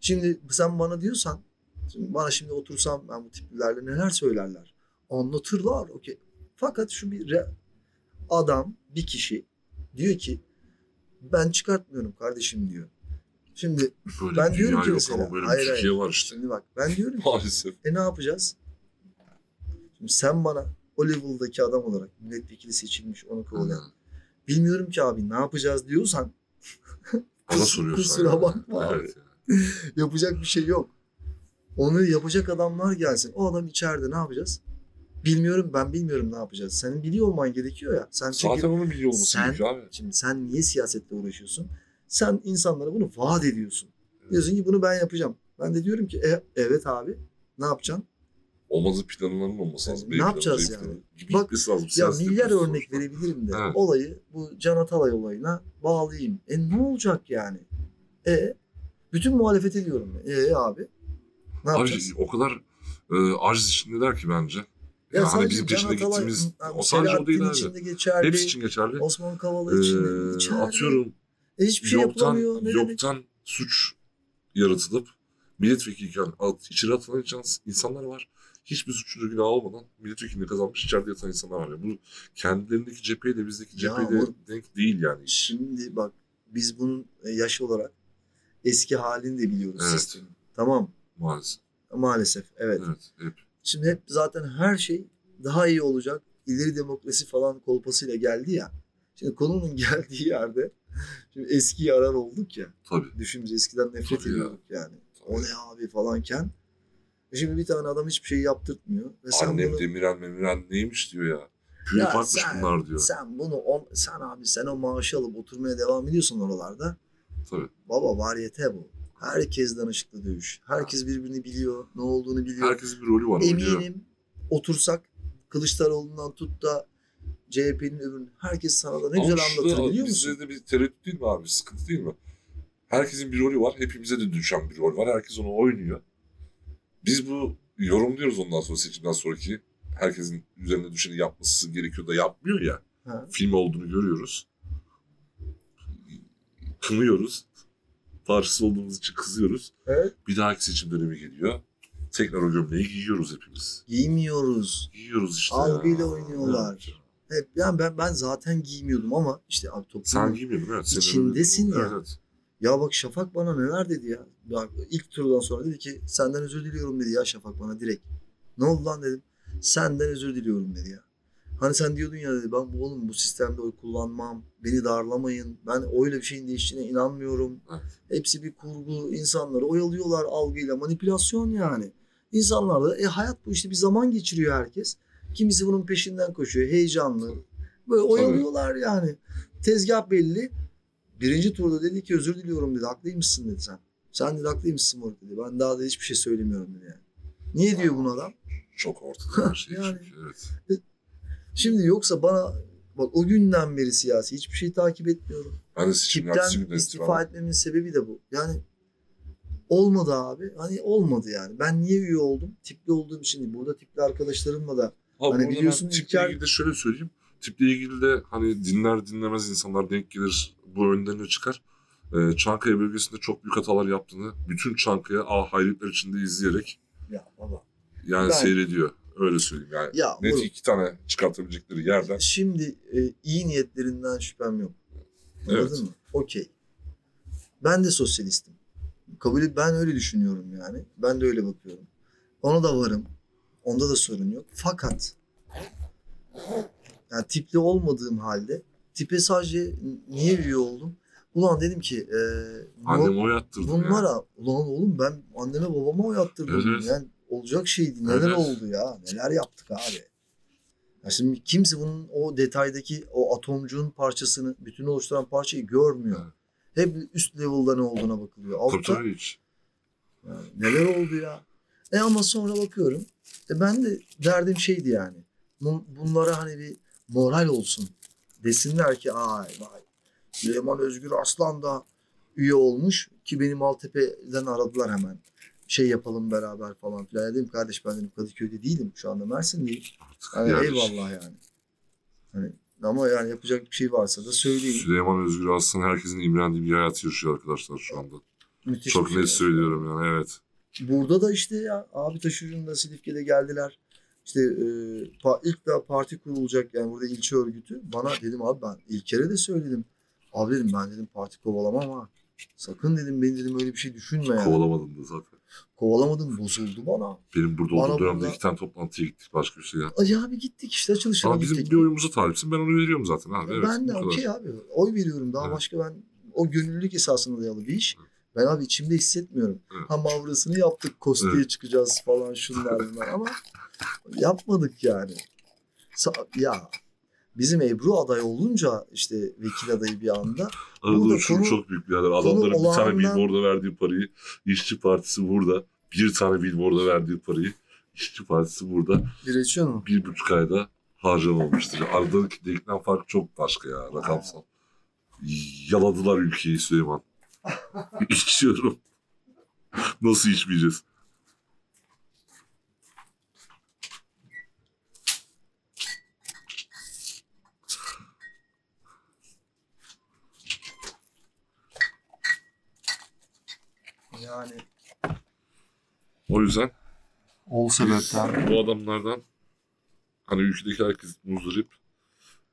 Şimdi sen bana diyorsan, şimdi bana şimdi otursam ben bu tiplilerle neler söylerler. Anlatırlar. Okey. Fakat şu bir re- adam, bir kişi diyor ki ben çıkartmıyorum kardeşim diyor. Şimdi Böyle ben diyorum ki yok mesela, ama böyle hayır, bir Türkiye hayır. var işte. şimdi bak ben diyorum ki Maalesef. e ne yapacağız? Şimdi sen bana o level'daki adam olarak milletvekili seçilmiş onu kovalayan. Hı. Bilmiyorum ki abi ne yapacağız diyorsan Bana soruyorsun. kusura yani. bakma abi. Evet yani. Yapacak bir şey yok. Onu yapacak adamlar gelsin. O adam içeride ne yapacağız? Bilmiyorum ben bilmiyorum ne yapacağız. Senin biliyor olman gerekiyor ya. Sen çünkü Zaten onun biliyor olması Sen- abi. şimdi sen niye siyasetle uğraşıyorsun? Sen insanlara bunu vaat ediyorsun. Diyorsun ki bunu ben yapacağım. Ben de diyorum ki e, evet abi ne yapacaksın? Olmazı planların olması lazım. Ne B planı, yapacağız yani? planı Bak, lazım. Ya milyar örnek sonuçta. verebilirim de Evet. olayı bu Can Atalay olayına bağlayayım. E ne olacak yani? E bütün muhalefet ediyorum. E abi ne Abi yapacağız? o kadar e, aciz içindeler ki bence. Ya Yani hani bizim peşinde Atalay, gittiğimiz o sadece o değil abi. geçerli. Hepsi için geçerli. Osman Kavala içinde Ee, içeride. atıyorum E, hiçbir şey yoktan, yapılamıyor. Ne demek? yoktan suç yaratılıp milletvekiliyken içeri atılan insan- insanlar var. Hiçbir suçunu günah olmadan milletvekilliğini kazanmış içeride yatan insanlar var. Yani bu kendilerindeki cepheyle bizdeki Ya cepheyle denk değil yani. Şimdi bak biz bunun e, yaş olarak eski halini de biliyoruz Evet. sistemin. Tamam Maalesef. maalesef evet. Evet. Hep. Şimdi hep zaten her şey daha iyi olacak. İleri demokrasi falan kolpasıyla geldi ya. Şimdi konunun geldiği yerde şimdi eskiyi arar olduk ya. Tabii. Düşün biz eskiden nefret Tabii ya. ediyorduk yani. O ne abi falanken. E Şimdi bir tane adam hiçbir şey yaptırtmıyor. Ve sen Annem bunu, Demirel Memirel neymiş diyor ya. Köy Ya farkmış sen- bunlar diyor. sen bunu on, sen abi sen o maaşı alıp oturmaya devam ediyorsun oralarda. Tabii. Baba variyete bu. Herkes danışıklı dövüş. Herkes birbirini biliyor. Ne olduğunu biliyor. Herkesin bir rolü var. Eminim otursak Kılıçdaroğlu'ndan tut da CHP'nin öbürünü herkes sana da ne Ama güzel anlatır biliyor musun? Bizde de bir tereddüt değil mi abi? Sıkıntı değil mi? Herkesin bir rolü var. Hepimize de düşen bir rol var. Herkes onu oynuyor. Biz bu yorumluyoruz ondan sonra seçimden sonraki. Herkesin üzerine düşeni yapması gerekiyor da yapmıyor ya. Ha. Film olduğunu görüyoruz. Kınıyoruz. Parçası olduğumuz için kızıyoruz. Evet. Bir dahaki seçim dönemi geliyor. Tekrar o gömleği giyiyoruz hepimiz. Giymiyoruz. Giyiyoruz işte Algıyla ya. oynuyorlar. Evet. Hep yani ben ben zaten giymiyordum ama işte abi toplum Sen giymiyordun evet. Senin İçindesin ya. Evet. Ya bak Şafak bana neler dedi ya. Bak ilk turdan sonra dedi ki senden özür diliyorum dedi ya Şafak bana direkt. Ne oldu lan dedim. Senden özür diliyorum dedi ya. Hani sen diyordun ya dedi ben bu oğlum bu sistemde oy kullanmam. Beni darlamayın. Ben öyle bir şeyin değiştiğine inanmıyorum. Evet. Hepsi bir kurgu. insanları oyalıyorlar algıyla. Manipülasyon yani. İnsanlar da e, hayat bu işte bir zaman geçiriyor herkes. Kimisi bunun peşinden koşuyor. Heyecanlı. Böyle oyalıyorlar yani. Tezgah belli. Birinci turda dedi ki özür diliyorum dedi. Haklıymışsın dedi sen. Sen dedi haklıymışsın moruk dedi. Ben daha da hiçbir şey söylemiyorum dedi yani. Niye diyor bunu adam? Çok ortada her şey Yani. Evet. Şimdi yoksa bana bak o günden beri siyasi hiçbir şey takip etmiyorum. Ben de günden istifa itibaren etmemin sebebi de bu. Yani olmadı abi. Hani olmadı yani. Ben niye üye oldum? Tipli olduğum için değil. Burada tipli arkadaşlarımla da Ha, Hani biliyorsun tiple İlker- ilgili de şöyle söyleyeyim. Tiple ilgili de hani dinler dinlemez insanlar denk gelir bu önlerine çıkar. Ee, Çankaya bölgesinde çok büyük hatalar yaptığını bütün Çankaya ah hayretler içinde izleyerek ya baba. yani Ben- seyrediyor. Öyle söyleyeyim yani. Ya Net iki tane çıkartabilecekleri yerden. Şimdi e, iyi niyetlerinden şüphem yok. Anladın Evet. mı? Okey. Ben de sosyalistim. Kabul et, ben öyle düşünüyorum yani. Ben de öyle bakıyorum. Ona da varım. Onda da sorun yok. Fakat Yani tipli olmadığım halde tipe sadece niye üye oldum? Ulan dedim ki e, bu- Annemi o yattırdım ya. bunlara ulan oğlum ben anneme babama o yaptırdım. Evet, evet. Yani olacak şeydi. Neler Evet. oldu ya? Neler yaptık abi? Ya şimdi kimse bunun o detaydaki o atomcuğun parçasını, bütün oluşturan parçayı görmüyor. Evet. Hep üst level'da ne olduğuna bakılıyor. Altta hiç. yani neler oldu ya? E ama sonra bakıyorum. E ben de derdim şeydi yani. Bu- Bunlara hani bir moral olsun. Desinler ki ay vay. Süleyman Özgür Aslan da üye olmuş ki beni Maltepe'den aradılar hemen. Şey yapalım beraber falan filan. Dedim kardeş ben dedim Kadıköy'de değilim. Şu anda Mersin'deyim. Hani yani eyvallah yani. Hani, ama yani yapacak bir şey varsa da söyleyin. Süleyman Özgür Aslan herkesin imrendiği bir hayat yaşıyor arkadaşlar şu anda. Müthiş Çok bir şey. net söylüyorum yani evet. Burada da işte ya abi taşucunda Silifke'de geldiler. İşte e, pa- ilk daha parti kurulacak yani burada ilçe örgütü. Bana dedim abi ben ilk kere de söyledim. Abi dedim ben dedim parti kovalamam ama sakın dedim beni dedim öyle bir şey düşünme yani. Kovalamadım da zaten. Kovalamadım bozuldu bana. Benim burada Bana olduğum dönemde burada- iki tane toplantıya gittik başka bir şey ya. Ay abi gittik işte açılışına Ama bizim gittik. bir oyumuza talipsin ben onu veriyorum zaten abi. Evet, ben de okey abi. Oy veriyorum. Daha Evet. başka ben o gönüllülük esasına dayalı bir iş. Ben abi içimde hissetmiyorum. Evet. Ha mavrasını yaptık. Kostiye Evet. çıkacağız falan şunlar bunlar ama yapmadık yani. Sa- ya bizim Ebru aday olunca işte vekil adayı bir anda Arada konu- çok büyük birader. Adamların bir tane billboard'a verdiği parayı İşçi Partisi burada. Bir tane billboard'a verdiği parayı İşçi Partisi burada. bir mu? Bir buçuk ayda harcamamıştır. Aradaki delikten fark çok başka ya rakamsal. Yaladılar ülkeyi Süleyman. İçiyorum. Nasıl içmeyeceğiz? Yani O yüzden ol sebepten. bu adamlardan hani ülkedeki herkes muzdarip.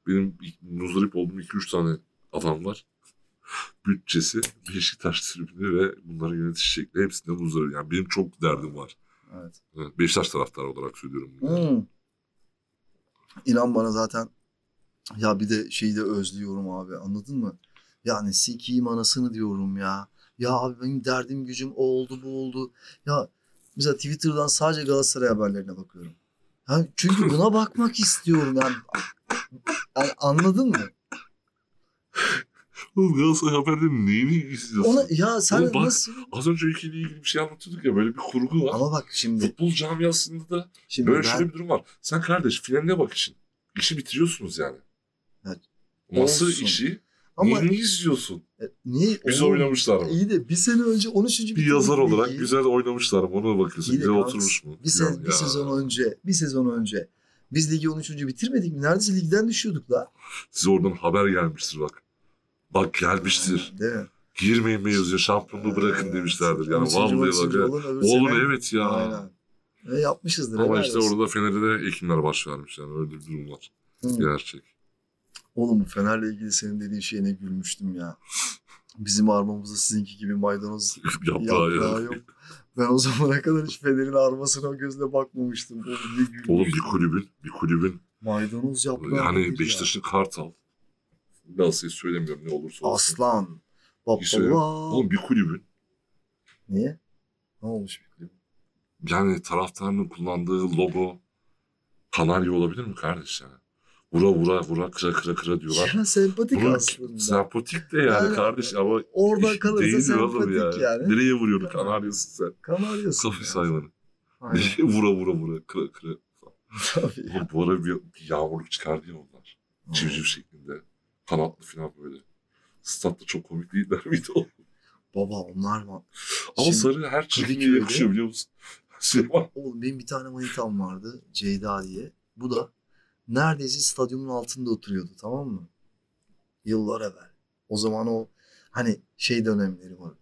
Benim muzdarip olduğum 2-3 tane adam var. Bütçesi, Beşiktaş tribünü ve bunların yönetiş şekli hepsinde muzdarip. Yani benim çok derdim var. Evet. Evet, Beşiktaş taraftarı olarak söylüyorum. bunu. Hmm. İnan bana zaten ya bir de şeyi de özlüyorum abi anladın mı? Yani sikiyim anasını diyorum ya. Ya abi benim derdim gücüm o oldu bu oldu. Ya mesela Twitter'dan sadece Galatasaray haberlerine bakıyorum. Ha, çünkü buna bakmak istiyorum yani. Yani anladın mı? Oğlum Galatasaray haberlerinin neyini izliyorsun? Ona ya sen Oğlum bak- nasıl? Az önce ülkeyle ilgili bir şey anlatıyorduk ya böyle bir kurgu var. Ama bak şimdi Futbol camiasında da şimdi böyle ben şöyle bir durum var. Sen kardeş finaline bak işin. İşi bitiriyorsunuz yani. Evet. Masa Olsun. işi ama niye izliyorsun? e, niye Oğlum, oynamışlar mı? İyi de bir sene önce 13. Bir bitirdik yazar olarak ligi. güzel oynamışlar mı ona bakıyorsun. İyi Güzel oturmuş mu? Bir, se- bir ya. sezon önce, bir sezon önce biz ligi 13. bitirmedik mi? Neredeyse ligden düşüyorduk la. Size oradan haber gelmiştir bak. Bak gelmiştir. Değil mi? Girmeyin mi yazıyor şampiyonluğu bırakın demişlerdir. Yani 13. vallahi bak. ya. Oğlum evet ya. Aynen. Ve yapmışızdır. Ama işte olsun. orada Fener'e de Ekimler baş vermiş yani öyle bir durum var. Hı. Gerçek. Oğlum Fener'le ilgili senin dediğin şeye ne gülmüştüm ya. Bizim armamızda sizinki gibi maydanoz Yaprağı yaprağı ya. yok. Ben o zamana kadar hiç Fener'in armasına o gözle bakmamıştım. Oğlum. Oğlum bir kulübün, bir kulübün Maydanoz yaprağı. yani nedir ya? Beşiktaş'ın Kartal. Galatasaray'ı söylemiyorum ne olursa olsun. Aslan. Şey. Baba. Oğlum bir kulübün Niye? Ne olmuş bir kulüp? yani taraftarının kullandığı logo kanarya olabilir mi kardeş ya? Vura vura vura kıra kıra kıra diyorlar. Ya sempatik Bunun aslında. sempatik de yani, Yani kardeş ama Oradan iş kalırsa sempatik yani. Nereye vuruyorsun kanaryasın sen? Kanaryasın. Kafis yani. hayvanı. Nereye vura vura vura kıra kıra. Tabii. Oğlum bu ara bir, bir yağmurluk çıkardı ya onlar. Civciv şeklinde. Kanatlı falan böyle. Statta çok komik değiller miydi o? Baba onlar var. Ama Şimdi sarı her Kadıköy'de- yakışıyor biliyor musun? Süleyman. Oğlum benim bir tane manitam vardı. Ceyda diye. Bu da neredeyse stadyumun altında oturuyordu tamam mı? Yıllar evvel. O zaman o hani şey dönemleri var.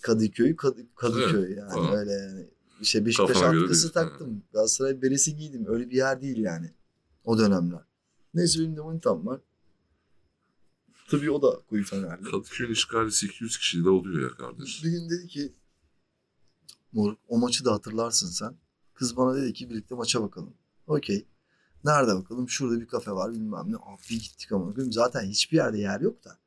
Kadıköy, Kadı, Kadıköy yani Tamam. öyle yani. İşte Beşiktaş Kafana atkısı taktım. Galatasaray beresi giydim. Öyle bir yer değil yani. O dönemler. Neyse benim de manitam var. Tabii o da koyu fenerli. Kadıköy'ün işgali 800 kişiyle oluyor ya kardeş. Bir gün dedi ki Moruk o maçı da hatırlarsın sen. Kız bana dedi ki birlikte maça bakalım. Okey. Nerede bakalım? Şurada bir kafe var bilmem ne. Abi bir gittik ama. Zaten hiçbir yerde yer yok da.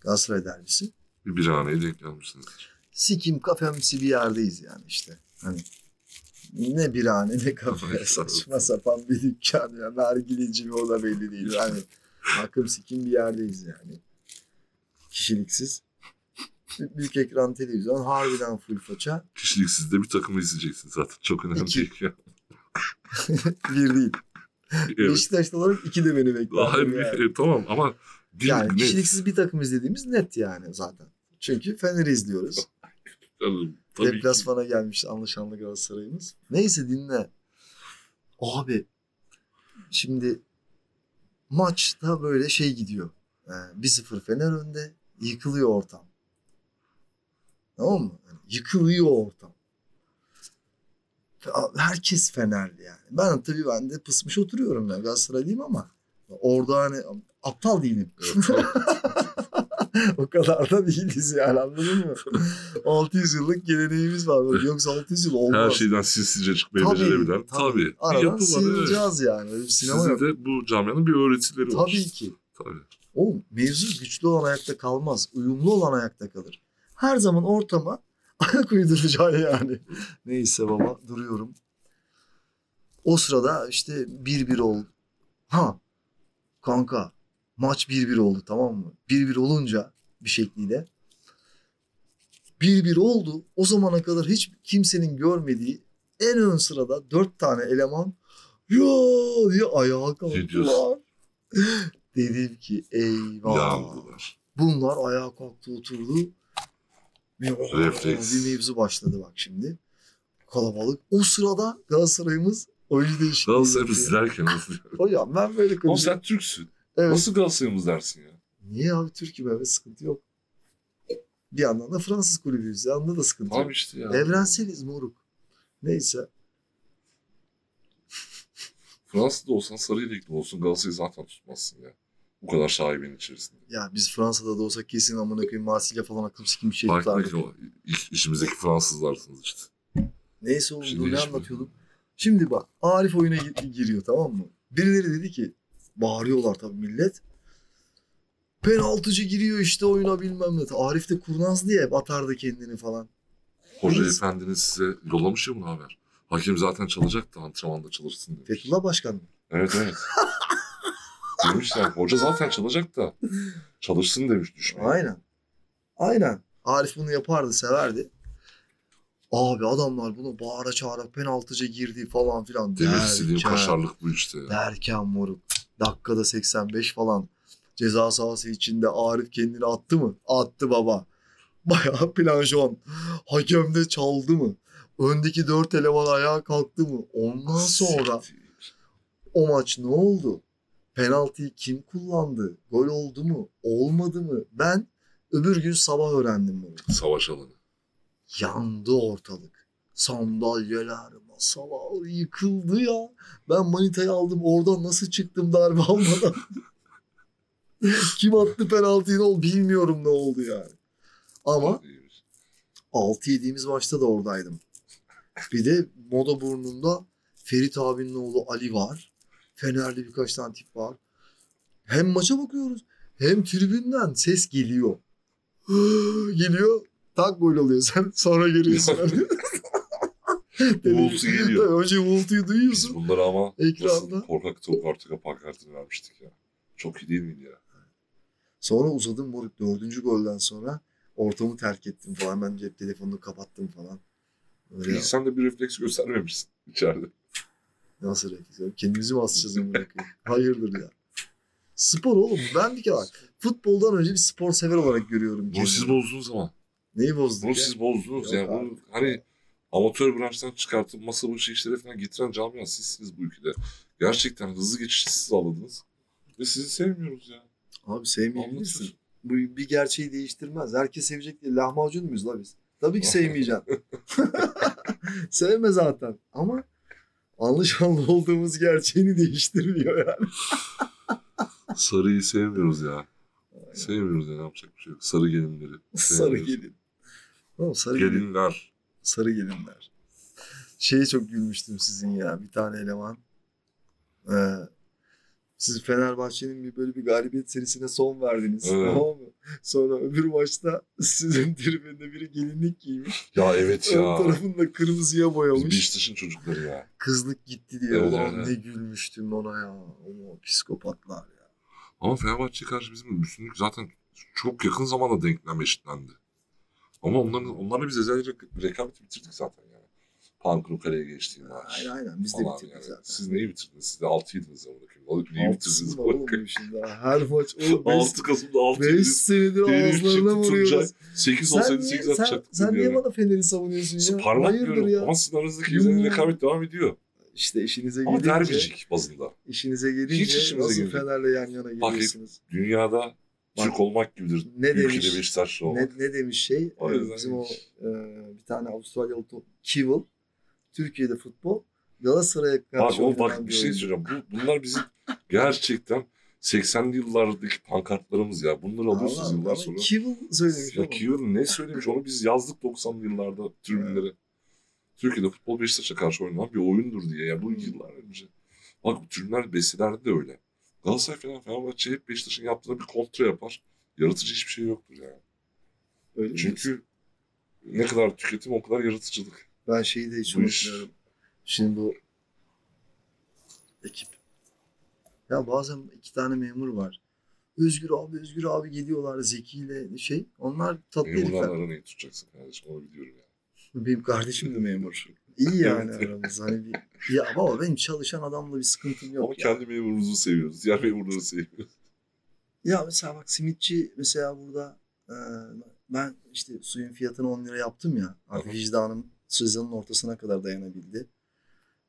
Galatasaray derbisi. Bir birhaneye denk gelmişsiniz. Sikim kafemsi bir yerdeyiz yani işte. Hani ne birhane ne kafe. Saçma sapan bir dükkan ya. Nargileci mi o da belli değil. Yani akım sikim bir yerdeyiz yani. Kişiliksiz. Büyük ekran televizyon harbiden full faça. Kişiliksiz de bir takımı izleyeceksiniz zaten. Çok önemli İki. değil. Bir değil. Evet. Beşiktaşlı olarak iki de beni bekler. Hayır, yani. e, tamam ama bir yani kişiliksiz bir takım izlediğimiz net yani zaten. Çünkü Fener'i izliyoruz. Yani tabii ki. Deplasmana gelmiş anlaşanlı Galatasaray'ımız. Neyse dinle. Abi şimdi maçta böyle şey gidiyor. Ee, 1-0 Fener önde. Yıkılıyor ortam. Tamam mı? Yani yıkılıyor ortam. Herkes Fenerli yani. Ben tabii ben de pısmış oturuyorum ya. Galatasaraylıyım ama orada hani aptal değilim. o kadar da değiliz yani anladın mı? 600 yıllık geleneğimiz var. Yoksa 600 yıl olmaz. Her şeyden sinsice çıkmayı Tabii, becerebilen. tabii. Tabii. Aradan var. Evet. yani. Öyle bir sinema Sizin yok. de bu camianın bir öğretileri var. Tabii ki. Tabii. Oğlum mevzu güçlü olan ayakta kalmaz. Uyumlu olan ayakta kalır. Her zaman ortama ayak uyduracaksın yani. Neyse baba duruyorum. O sırada işte 1-1 oldu. Ha kanka maç 1-1 oldu tamam mı? 1-1 olunca bir şekliyle 1-1 oldu. O zamana kadar hiç kimsenin görmediği en ön sırada 4 tane eleman yo diye ayağa kalktılar. Dedim ki eyvah. Yandılar. Bunlar ayağa kalktı oturdu. Bir, Refleks. bir mevzu başladı bak şimdi. Kalabalık. O sırada Galatasaray'ımız oyuncu değişikliği Galatasaray'ı yapıyor. izlerken nasıl? Hocam ben böyle konuşuyorum. sen Türksün. Evet. Nasıl Galatasaray'ımız dersin ya? Niye abi Türkiye böyle sıkıntı yok. Bir yandan da Fransız kulübüyüz. Yanında da sıkıntı yok. Abi işte ya. Evrenseliz moruk. Neyse. Fransa'da olsan sarıyla iklim olsun Galatasaray'ı zaten tutmazsın ya. Bu kadar şaibenin içerisinde. Ya biz Fransa'da da olsak kesin amına koyayım Marsilya falan aklım sikim bir şey Fark tutardık. iş- işimizdeki Fransızlarsınız işte. Neyse oğlum Bir şey ne değişmiyor. anlatıyordum. Şimdi bak Arif oyuna gi- giriyor tamam mı? Birileri dedi ki bağırıyorlar tabii millet. Penaltıcı giriyor işte oyuna bilmem ne. Arif de kurnaz diye hep atardı kendini falan. Hoca Biz- efendiniz size yollamış ya bunu haber. Hakem zaten çalacak da antrenmanda çalışsın demiş. Fethullah Başkan mı? Evet evet. Demişler hoca zaten çalacak da çalışsın demiş düşmeyin. Aynen. Aynen. Arif bunu yapardı severdi. Abi adamlar bunu bağıra çağıra penaltıcı girdi falan filan Demir sileyim kaşarlık bu işte. ya. Derken moruk. Dakikada 85 falan. Ceza sahası içinde Arif kendini attı mı? Attı baba. Bayağı planjon. Hakem de çaldı mı? Öndeki dört eleman ayağa kalktı mı? Ondan sonra o maç ne oldu? Penaltıyı kim kullandı? Gol oldu mu? Olmadı mı? Ben öbür gün sabah öğrendim bunu. Savaş alanı. Yandı ortalık. Sandalyeler, masalar yıkıldı ya. Ben manitayı aldım oradan nasıl çıktım darbe almadan. Kim attı penaltıyı ne oldu bilmiyorum ne oldu yani. Ama 6 yediğimiz maçta da oradaydım. Bir de Moda Burnu'nda Ferit abinin oğlu Ali var. Fenerli birkaç tane tip var. Hem maça bakıyoruz hem tribünden ses geliyor. geliyor. Tak gol oluyor sen sonra görüyorsun. Uğultu geliyor. Tabii önce Biz duyuyorsun. bunları ama Ekranda. korkak top artık pankartını vermiştik ya. Çok iyi değil miydi ya? Sonra uzadım moruk dördüncü golden sonra ortamı terk ettim falan. Hemen cep telefonunu kapattım falan. Öyle sen de bir refleks göstermemişsin içeride. Nasıl refleks? ya? Kendimizi mi asacağız amına koyayım? Hayırdır ya. Spor oğlum. Ben bir kere bak. Futboldan önce bir spor sever olarak görüyorum Bunu kendimi. siz bozdunuz ama. Neyi bozduk Bunu ya? siz bozdunuz. Yok yani abi. bunu hani amatör branştan çıkartıp masa başı işlere falan getiren camia sizsiniz bu ülkede. Gerçekten hızlı geçişi siz sağladınız. Ve sizi sevmiyoruz ya. Abi sevmeyebilirsin. Bu bir gerçeği değiştirmez. Herkes sevecek diye lahmacun muyuz la biz? Tabii ki sevmeyeceksin. Sevme zaten. Ama anlaşılma olduğumuz gerçeğini değiştirmiyor yani. Sarıyı sevmiyoruz ya. Sevmiyoruz ya ne yapacak bir şey yok. Sarı gelinleri. Sarı gelin. Oğlum sarı gelin. Gelinler. Sarı gelinler. Şeye çok gülmüştüm sizin ya. Bir tane eleman. Ee, siz Fenerbahçe'nin bir böyle bir galibiyet serisine son verdiniz. Evet. Tamam mı? Sonra öbür maçta sizin tribünde biri gelinlik giymiş. Ya evet Ön ya. tarafını da kırmızıya Biz boyamış. Beşiktaş'ın çocukları ya. Kızlık gitti diye. Evet, Ulan evet, ne gülmüştüm ona ya. O psikopatlar ya. Ama Fenerbahçe'ye karşı bizim üstünlük zaten çok yakın zamanda denklem eşitlendi. Ama onların, onlarla biz ezel rek- rekabeti bitirdik zaten yani. Pankro kaleye geçtiği maç. Aynen aynen biz de bitirdik yani. zaten. Siz neyi bitirdiniz? Siz de 6'ydınız ama bakayım. Neyi bitirdiniz? Altısın var oğlum şimdi. Her maç oğlum 6 Kasım'da 6 5 senedir ağızlarına vuruyoruz. 8 Sen olsaydı niye, 8 sen, atacaktık. sen niye yani. bana Fener'i savunuyorsun ya? Parmak diyorum ya? ama sizin aranızdaki güzel rekabet devam ediyor. İşte işinize Ama gelince, derbicik bazında. işinize gelince Hiç işimize nasıl gelince. Fener'le yan yana Bak, geliyorsunuz? Dünyada Bak, Türk olmak gibidir. ne demiş? Beşiktaşlı Ne, olmak. ne demiş şey? O Ee, yüzden bizim o hiç. e, bir tane Avustralyalı Kivil. Türkiye'de futbol Galatasaray'a Bak, karşı o, oynanan bak bir şey söyleyeceğim. Bu, bunlar bizim gerçekten 80'li yıllardaki pankartlarımız ya. Bunları alıyorsunuz Allah'ım, yıllar sonra. Kivil söylemiş Ya. Kiyov'un ne söylemiş onu biz yazdık 90'lı yıllarda tribünlere. Türkiye'de futbol Beşiktaş'a karşı oynanan bir oyundur diye. Ya bu yıllar önce. Bak bu tribünler besilerde de öyle. Galatasaray falan Fenerbahçe hep Beşiktaş'ın yaptığına bir kontra yapar. Yaratıcı hiçbir şey yoktur yani. Öyle. Çünkü ne kadar tüketim o kadar yaratıcılık. Ben şeyi de hiç unutmuyorum. Şimdi bu ekip. Ya bazen iki tane memur var. Özgür abi, Özgür abi geliyorlar Zeki ile şey. Onlar tatlı Memurlarla herifler. aranı iyi tutacaksın kardeşim onu biliyorum yani. Benim kardeşim de memur. İyi yani aramız. Hani bir, ya baba benim çalışan adamla bir sıkıntım yok. Ama ya. kendi memurumuzu seviyoruz. Diğer memurları sevmiyoruz. Ya mesela bak simitçi mesela burada e, ben işte suyun fiyatını 10 lira yaptım ya. Artık vicdanım sezonun ortasına kadar dayanabildi.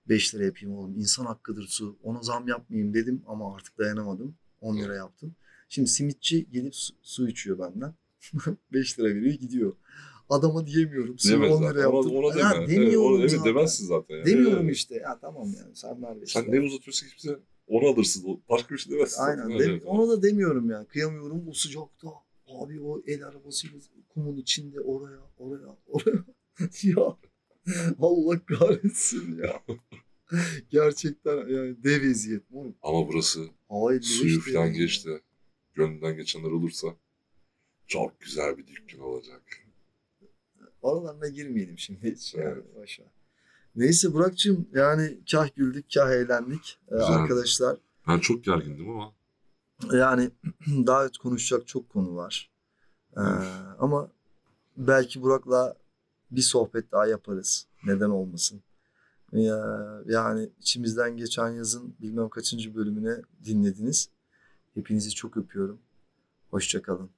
5 lira yapayım oğlum. İnsan hakkıdır su. Ona zam yapmayayım dedim ama artık dayanamadım. 10 lira yaptım. Şimdi simitçi gelip su, su içiyor benden. 5 lira veriyor gidiyor. Adama diyemiyorum. Suyu Demez 10 lira zaten. Ona, yaptım. ona Ya deme. demiyorum evet, ona- zaten. evet demezsin zaten. Yani. Demiyorum Evet. işte. Ya tamam yani sen ver 5 Sen lira. ne uzatıyorsun ki bize onu alırsın. Başka bir şey demezsin. zaten. Aynen. De- evet. onu da demiyorum yani. Kıyamıyorum bu sıcakta. Abi o el arabasıyla kumun içinde oraya, oraya, oraya. ya Allah kahretsin ya. Gerçekten yani dev eziyet. Ama burası 55 suyu falan ya. geçti. Gönlünden geçenler olursa çok güzel bir dükkan olacak. Oralarına girmeyelim şimdi hiç. Yani, Evet. boş ver. Neyse Burak'cığım yani kah güldük kah eğlendik Ee, Güzeldi. arkadaşlar. Ben çok gergindim ama Yani daha konuşacak çok konu var. Ee, ama belki Burak'la bir sohbet daha yaparız. Neden olmasın? Ya, yani içimizden geçen yazın bilmem kaçıncı bölümüne dinlediniz. Hepinizi çok öpüyorum. Hoşçakalın.